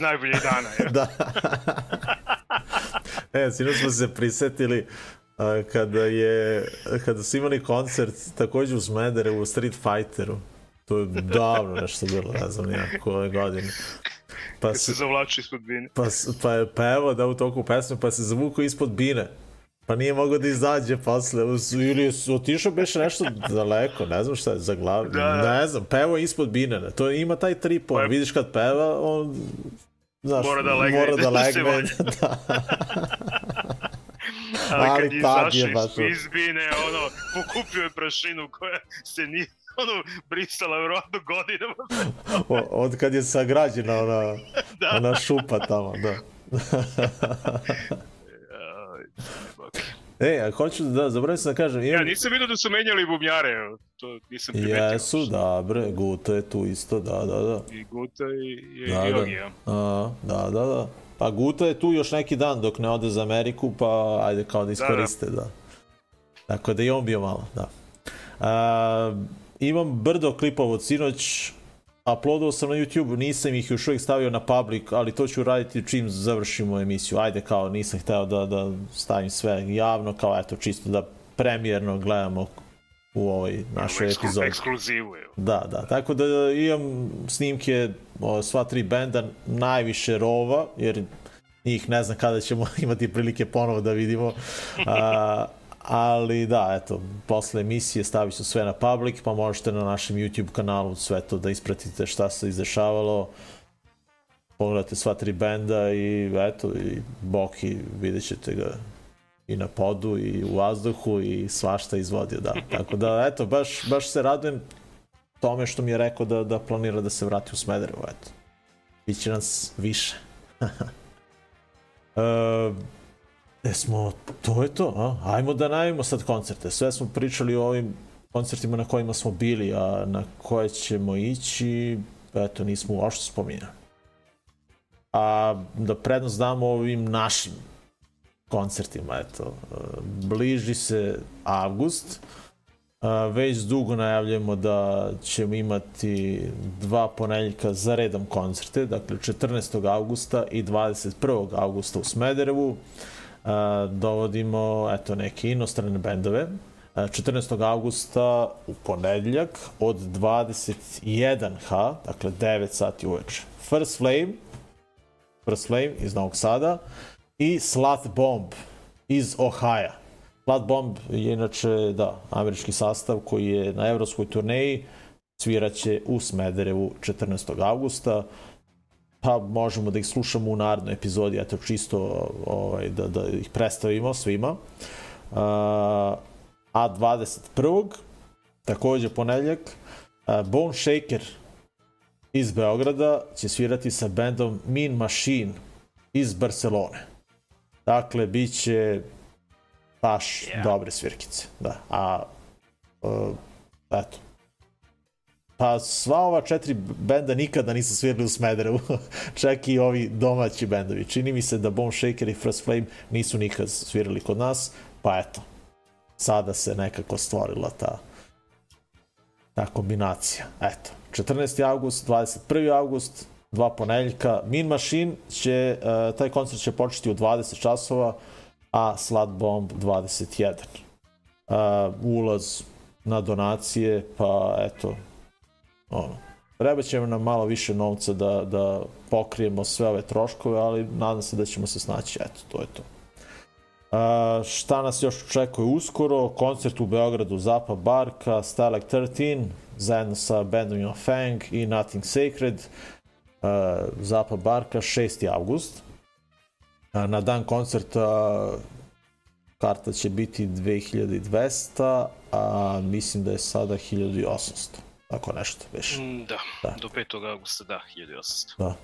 D: Najboljih dana. Je. <laughs>
C: da. <laughs> e, sinoć smo se prisetili a, kada je kada su imali koncert takođe u Smederevu u Street Fighteru To je davno nešto bilo, ne znam nijak koje godine. Pa,
D: Kad se zavlači ispod bine.
C: pa, pa je pevao da u toku pesme, pa se zavukao ispod bine. Pa nije mogao da izađe posle, ili je otišao beše nešto daleko, ne znam šta je za glavu,
D: Da, da.
C: ne znam, pevao ispod bine, to ima taj trip, on,
D: Pa je-
C: vidiš kad peva, on, znaš,
D: Mora da legne
C: mora da <laughs>
D: da se
C: legne, da, <laughs>
D: Ali,
C: Ali
D: kad je
C: tad je baš
D: iz,
C: ono.
D: pokupio je prašinu koja se nije ono, brisala vjerojatno godinama.
C: O- od kad je sagrađena ona, <laughs>
D: Da.
C: ona šupa tamo, da. E, a hoću da, zaboravim sam da kažem,
D: Ja
C: imam,
D: nisam vidio da su menjali bubnjare, to nisam primetio.
C: jesu, da, bre, Guta je tu isto, da, da, da.
D: I Guta i, i,
C: Da,
D: i
C: da. A, da, da, da. Pa Guta je tu još neki dan dok ne ode za Ameriku, pa ajde kao da iskoriste, da. Tako da i on bio malo, da. A, imam brdo klipova od sinoć, uploadao sam na YouTube, nisam ih još uvijek stavio na public, ali to ću raditi čim završimo emisiju. Ajde, kao nisam hteo da, da stavim sve javno, kao eto, čisto da premijerno gledamo u ovoj našoj
D: Eksklu-
C: epizodi.
D: Ekskluzivu, evo.
C: Da, da, tako da imam snimke o, sva tri benda, najviše rova, jer njih ne znam kada ćemo <laughs> imati prilike ponovo da vidimo. A, ali da, eto, posle emisije stavit ću sve na public, pa možete na našem YouTube kanalu sve to da ispratite šta se izdešavalo. Pogledate sva tri benda i eto, i Boki vidjet ćete ga i na podu i u vazduhu i svašta izvodio, da. Tako da, eto, baš, baš se radujem tome što mi je rekao da, da planira da se vrati u Smederevo, eto. Biće nas više. <laughs> e, e smo, to je to, a? Ajmo da najavimo sad koncerte. Sve smo pričali o ovim koncertima na kojima smo bili, a na koje ćemo ići, eto, nismo uopšte spominjali. A da prednost damo ovim našim koncertima, eto. Bliži se avgust, već dugo najavljamo da ćemo imati dva ponedeljka za redom koncerte, dakle 14. augusta i 21. augusta u Smederevu. Dovodimo eto neke inostrane bendove. A, 14. augusta u ponedeljak od 21h, dakle 9 sati uveče. First Flame, First Flame iz Novog Sada i Slut Bomb iz Ohaja. Slut Bomb je inače, da, američki sastav koji je na evropskoj turneji, sviraće u Smederevu 14. augusta, pa možemo da ih slušamo u narednoj epizodi, eto čisto ovaj, da, da ih predstavimo svima. A, a 21. takođe ponedeljak, a, Bone Shaker iz Beograda će svirati sa bendom Mean Machine iz Barcelone. Dakle, bit će baš yeah. dobre svirkice. Da. A, uh, eto. Pa sva ova četiri benda nikada nisu svirali u Smederevu. <laughs> Čak i ovi domaći bendovi. Čini mi se da Bone Shaker i First Flame nisu nikad svirali kod nas. Pa eto. Sada se nekako stvorila ta ta kombinacija. Eto. 14. august, 21. august, dva ponedeljka. Mean Machine će, uh, taj koncert će početi u 20 časova, a Slut Bomb 21. Uh, ulaz na donacije, pa eto, ono, treba će nam malo više novca da, da pokrijemo sve ove troškove, ali nadam se da ćemo se snaći, eto, to je to. Uh, šta nas još očekuje uskoro? Koncert u Beogradu Zapa Barka, Starlight 13, zajedno sa bandom Your Fang i Nothing Sacred. Uh, Zapa Barka 6. avgust. Uh, na dan koncerta karta će biti 2200, a mislim da je sada 1800. Tako nešto, već.
D: Mm, Da,
C: Da.
D: do 5. augusta, da, 1800.
C: Da.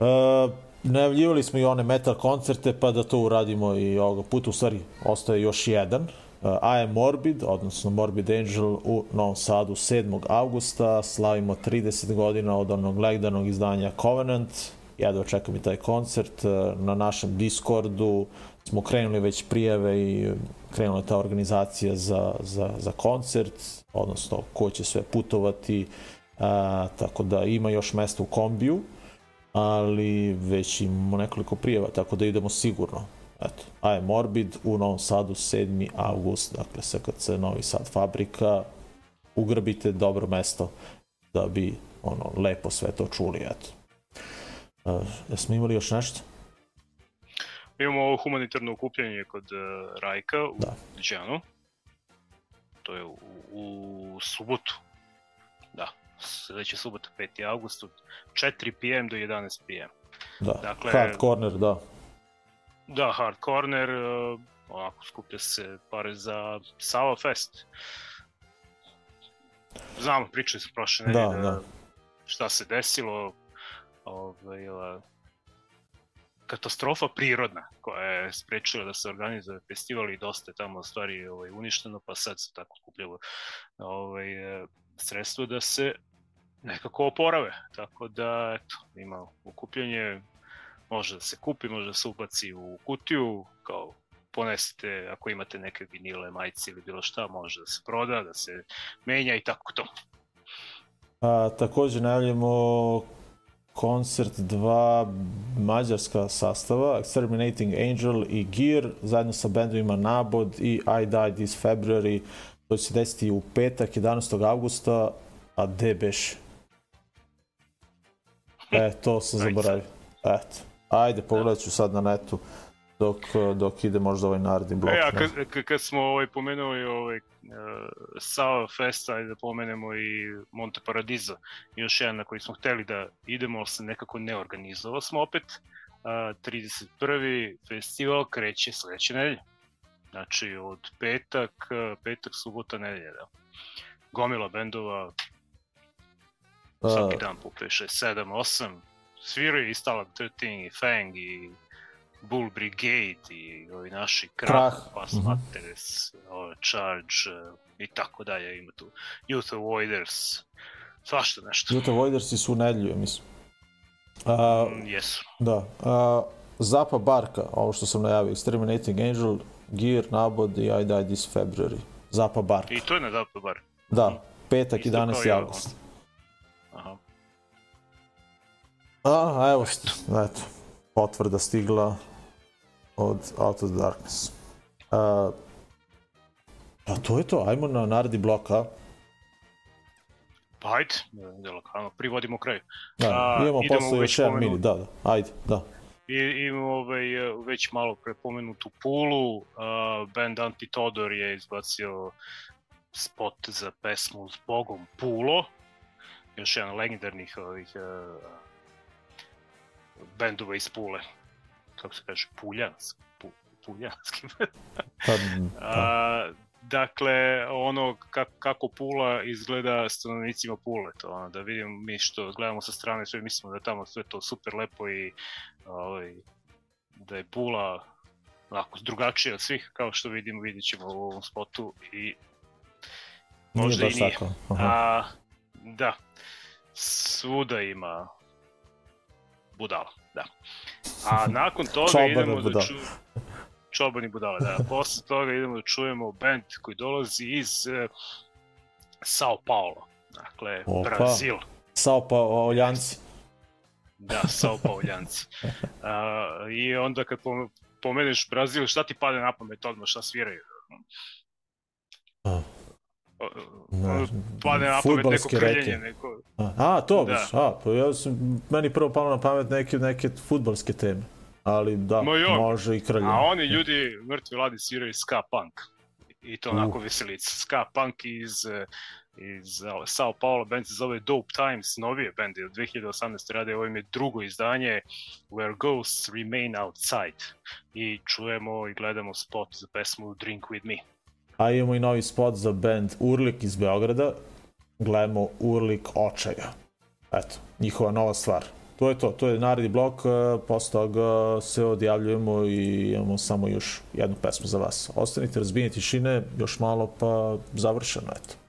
C: Uh, najavljivali smo i one metal koncerte, pa da to uradimo i ovoga puta. U stvari, ostaje još jedan. Uh, I am Morbid, odnosno Morbid Angel u Novom Sadu 7. augusta. Slavimo 30 godina od onog legdanog izdanja Covenant. Jedva čekam i taj koncert. Uh, na našem Discordu smo krenuli već prijave i krenula je ta organizacija za, za, za koncert, odnosno ko će sve putovati, a, tako da ima još mesta u kombiju, ali već imamo nekoliko prijeva, tako da idemo sigurno. Eto, aj Morbid u Novom Sadu 7. august, dakle SKC Novi Sad fabrika ugrbite dobro mesto da bi ono lepo sve to čuli, eto. Uh, jesmo imali još nešto?
D: Imamo ovo humanitarno okupljanje kod uh, Rajka u
C: Da.
D: Đanu. To je u, u subotu. Da, sledeća subota 5. august od 4 p.m. do 11 p.m.
C: Da,
D: Dakle-
C: Hard Corner, da.
D: Da, Hard Corner, uh, onako skuplja se pare za Sava Fest. Znamo, pričali smo prošle
C: Da,
D: nedelje
C: da.
D: šta se desilo. Ovaj, katastrofa prirodna koja je sprečila da se organizuje festival i dosta je tamo stvari ovaj, uništeno, pa sad se tako skupljalo ovaj, e, sredstvo da se nekako oporave. Tako da, eto, ima okupljanje, može da se kupi, može da se ubaci u kutiju, kao ponesete, ako imate neke vinile, majice ili bilo šta, može da se proda, da se menja i tako to.
C: A, takođe najavljamo koncert dva mađarska sastava, Exterminating Angel i Gear, zajedno sa bendovima Nabod i I Died This February. To će se desiti u petak, 11. augusta, a gde beš? E, to sam zaboravio. Eto. Ajde, pogledat ću sad na netu dok, dok ide možda ovaj naredni blok.
D: E, a kad, kad smo ovaj, pomenuli ovaj, uh, Sava Festa, da pomenemo i Monte Paradiso, još jedan na koji smo hteli da idemo, ali se nekako ne organizovao smo opet. Uh, 31. festival kreće sledeće nedelje. Znači od petak, uh, petak, subota, nedelja, da. Gomila bendova, svaki dan po 5, 6, 7, 8. Sviraju i Stalag 13 i Fang i Bull Brigade i ovi naši Krah,
C: Krah,
D: Pass
C: mhm.
D: Materes, ovaj Charge eh, i tako dalje. Ima tu Youth Avoiders, svašta nešto.
C: Juta Voidersi su u nedelju, ja mislim. A,
D: Mm, Jesu.
C: Da. A, Zapa Barka, ovo što sam najavio, Exterminating Angel, Gear, Nabod i I Died This February. Zapa Barka.
D: I to je na Zapad bar.
C: Da, petak,
D: Isto kao
C: 11.
D: ja,
C: august.
D: Aha.
C: A, evo, eto, potvrda stigla od Out of Darkness. A, pa to je to, ajmo na naredni blok, a?
D: Pa ajde, da lokalno, privodimo kraju.
C: Da,
D: A,
C: imamo posle još jedan mini, da, da, ajde, da.
D: I imamo ovaj, već malo prepomenutu Pulu, uh, band Antitodor je izbacio spot za pesmu s Bogom Pulo, još jedan legendarnih ovih uh, bendova iz Pule, kako se kaže, Puljanski, pu, Puljanski.
C: Pa, da. <laughs>
D: A, dakle, ono kako, kako Pula izgleda stanovnicima Pule, to ono, da vidimo mi što gledamo sa strane, sve mislimo da tamo sve to super lepo i ovaj, da je Pula onako drugačija od svih, kao što vidimo, vidit ćemo u ovom spotu i
C: Nije
D: možda
C: baš
D: i nije.
C: tako. Aha.
D: A, da, svuda ima budala, da. A nakon toga
C: Čobana
D: idemo da
C: budala.
D: ču... Čobani budala, da. Posle toga idemo da čujemo band koji dolazi iz uh, Sao Paulo. Dakle,
C: Opa.
D: Brazil.
C: Sao pa Oljanci.
D: Da, Sao Pauljanci. Uh, <laughs> I onda kad pom- pomeneš Brazil, šta ti pade na pamet odmah, šta sviraju?
C: A. Ne,
D: Pade na pamet neko krljenje, neko...
C: A, a to
D: Da.
C: biš, a, pa ja sam, meni prvo palo na pamet neke, neke futbalske teme. Ali da,
D: jo.
C: može i krljenje.
D: A oni ljudi, mrtvi ladi, sviraju ska punk. I to onako
C: Uh.
D: veselica. Ska punk iz, iz Sao Paulo, band se zove Dope Times, novije band je od 2018. rade, ovo im je drugo izdanje Where Ghosts Remain Outside. I čujemo i gledamo spot za pesmu Drink With Me.
C: A imamo i novi spot za band Urlik iz Beograda. Gledamo Urlik očaja. Eto, njihova nova stvar. To je to, to je naredni blok, e, posle toga se odjavljujemo i imamo samo još jednu pesmu za vas. Ostanite razbijenje tišine, još malo pa završeno, eto.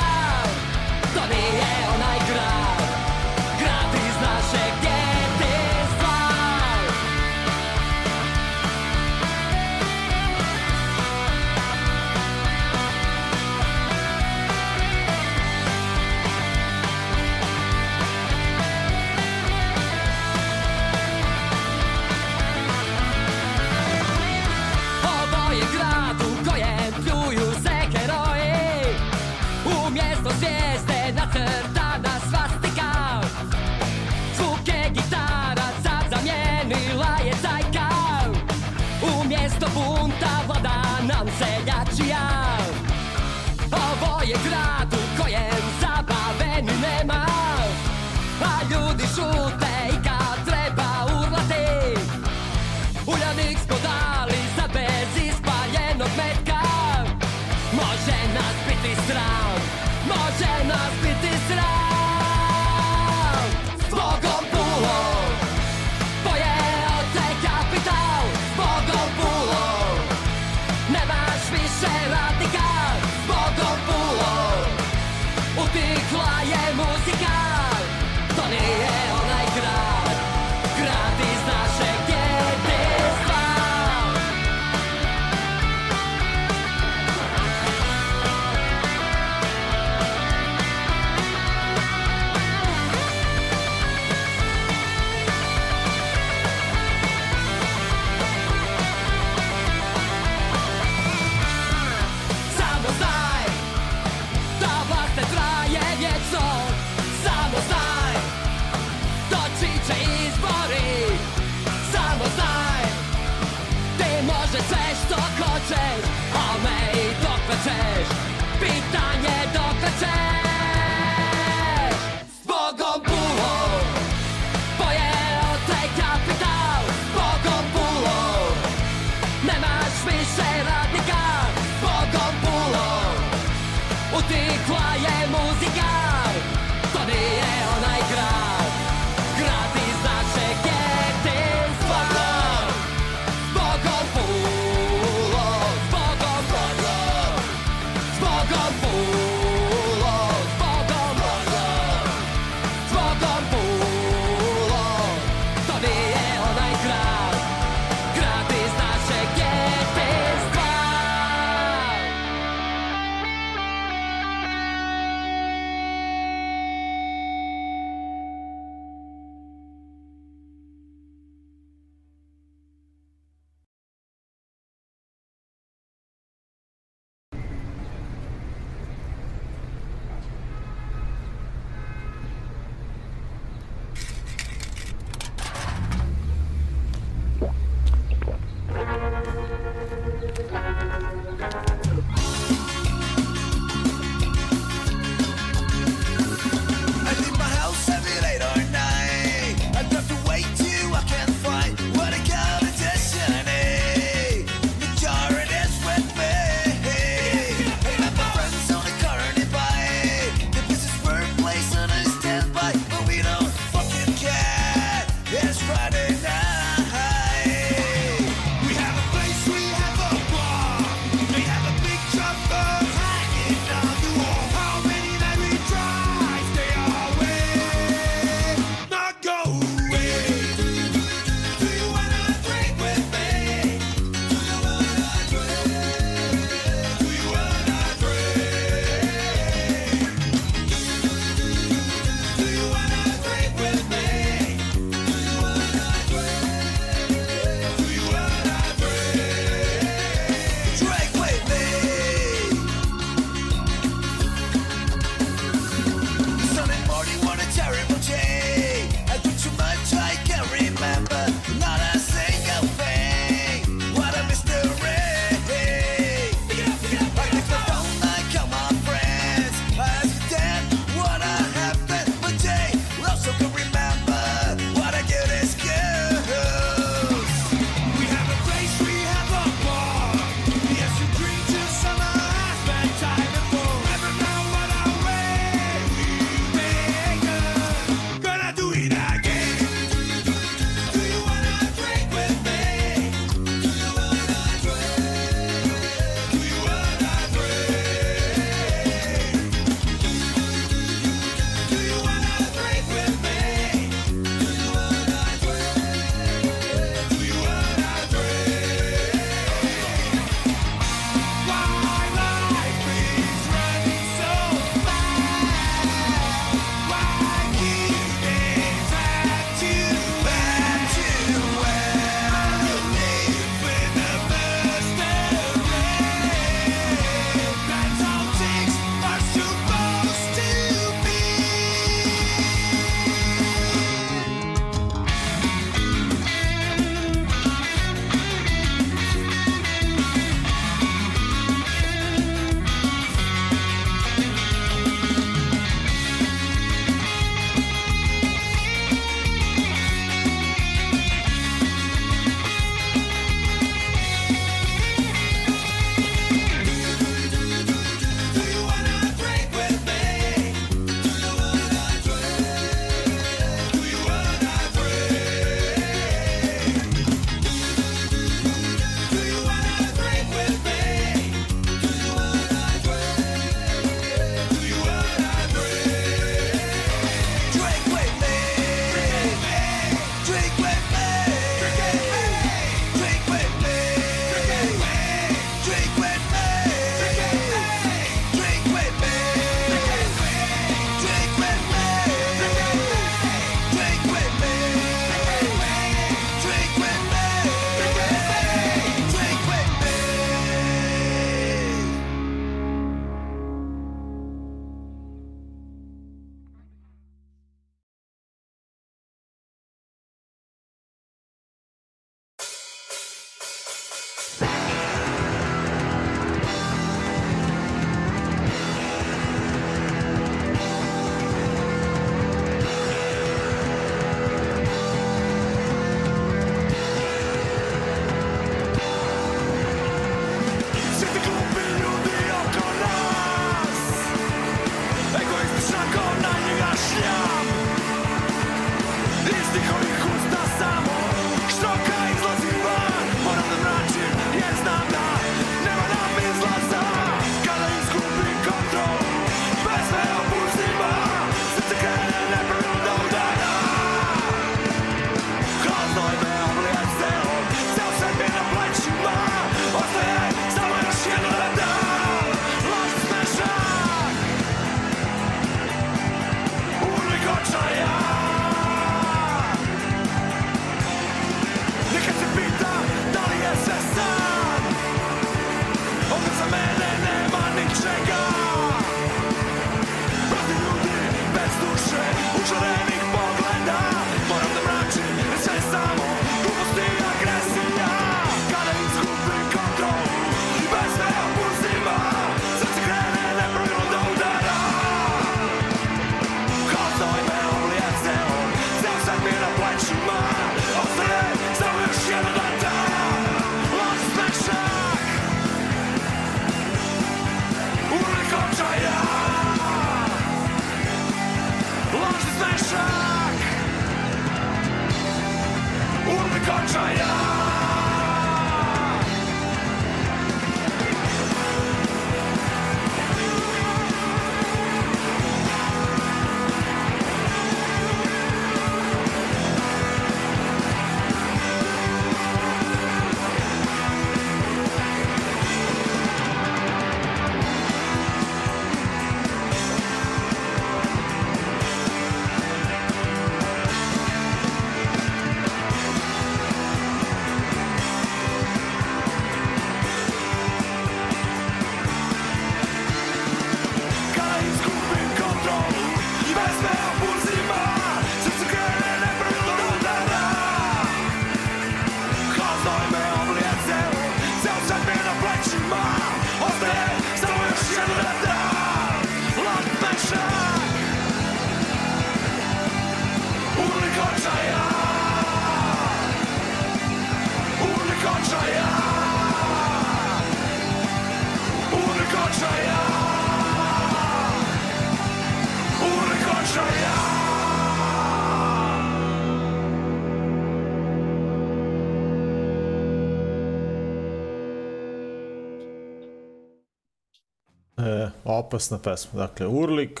C: Opasna pesma. Dakle, Urlik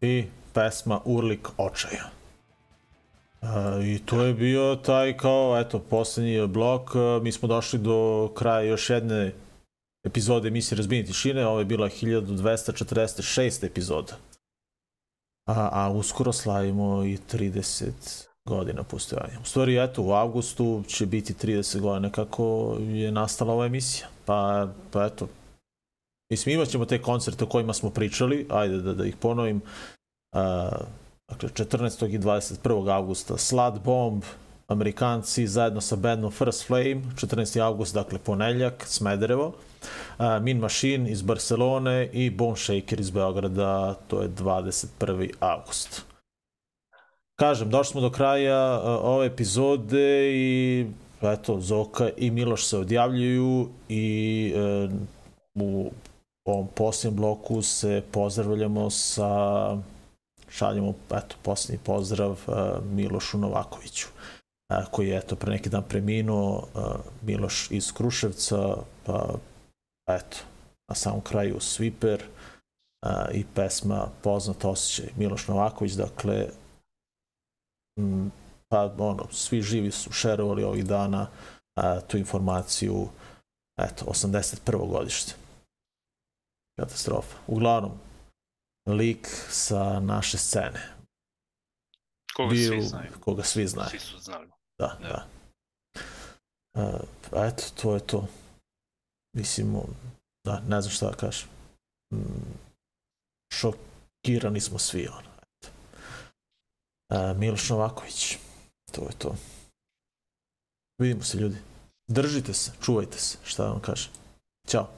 C: i pesma Urlik očaja. E, I to je bio taj kao, eto, poslednji blok. E, mi smo došli do kraja još jedne epizode emisije Razbini tišine. Ovo je bila 1246 epizoda. A, a uskoro slavimo i 30 godina postojanja. U stvari, eto, u avgustu će biti 30 godina kako je nastala ova emisija. Pa, pa eto, Mislim, imat ćemo te koncerte o kojima smo pričali, ajde da, da ih ponovim. Uh, dakle, 14. i 21. augusta Slad Bomb, Amerikanci zajedno sa bandom First Flame, 14. august, dakle poneljak, Smederevo, uh, Min Machine iz Barcelone i Bone Shaker iz Beograda, to je 21. august. Kažem, došli smo do kraja uh, ove epizode i eto, Zoka i Miloš se odjavljuju i uh, u ovom posljednjem bloku se pozdravljamo sa šaljemo eto posljednji pozdrav uh, Milošu Novakoviću uh, koji je eto pre neki dan preminuo uh, Miloš iz Kruševca pa eto na samom kraju Sviper i pesma Poznat osjećaj Miloš Novaković dakle pa ono svi živi su šerovali ovih dana tu informaciju eto 81. godište katastrofa. Uglavnom, lik sa naše scene.
D: Koga
C: Bio-
D: svi znaju.
C: Koga svi znaju.
D: Svi su znali.
C: Da,
D: Da.
C: da. Uh, eto, to je to. Mislim, da, ne znam šta da kažem. Mm, šokirani smo svi, ono. Eto. Uh, Miloš Novaković. To je to. Vidimo se, ljudi. Držite se, čuvajte se, šta da vam kažem. Ćao.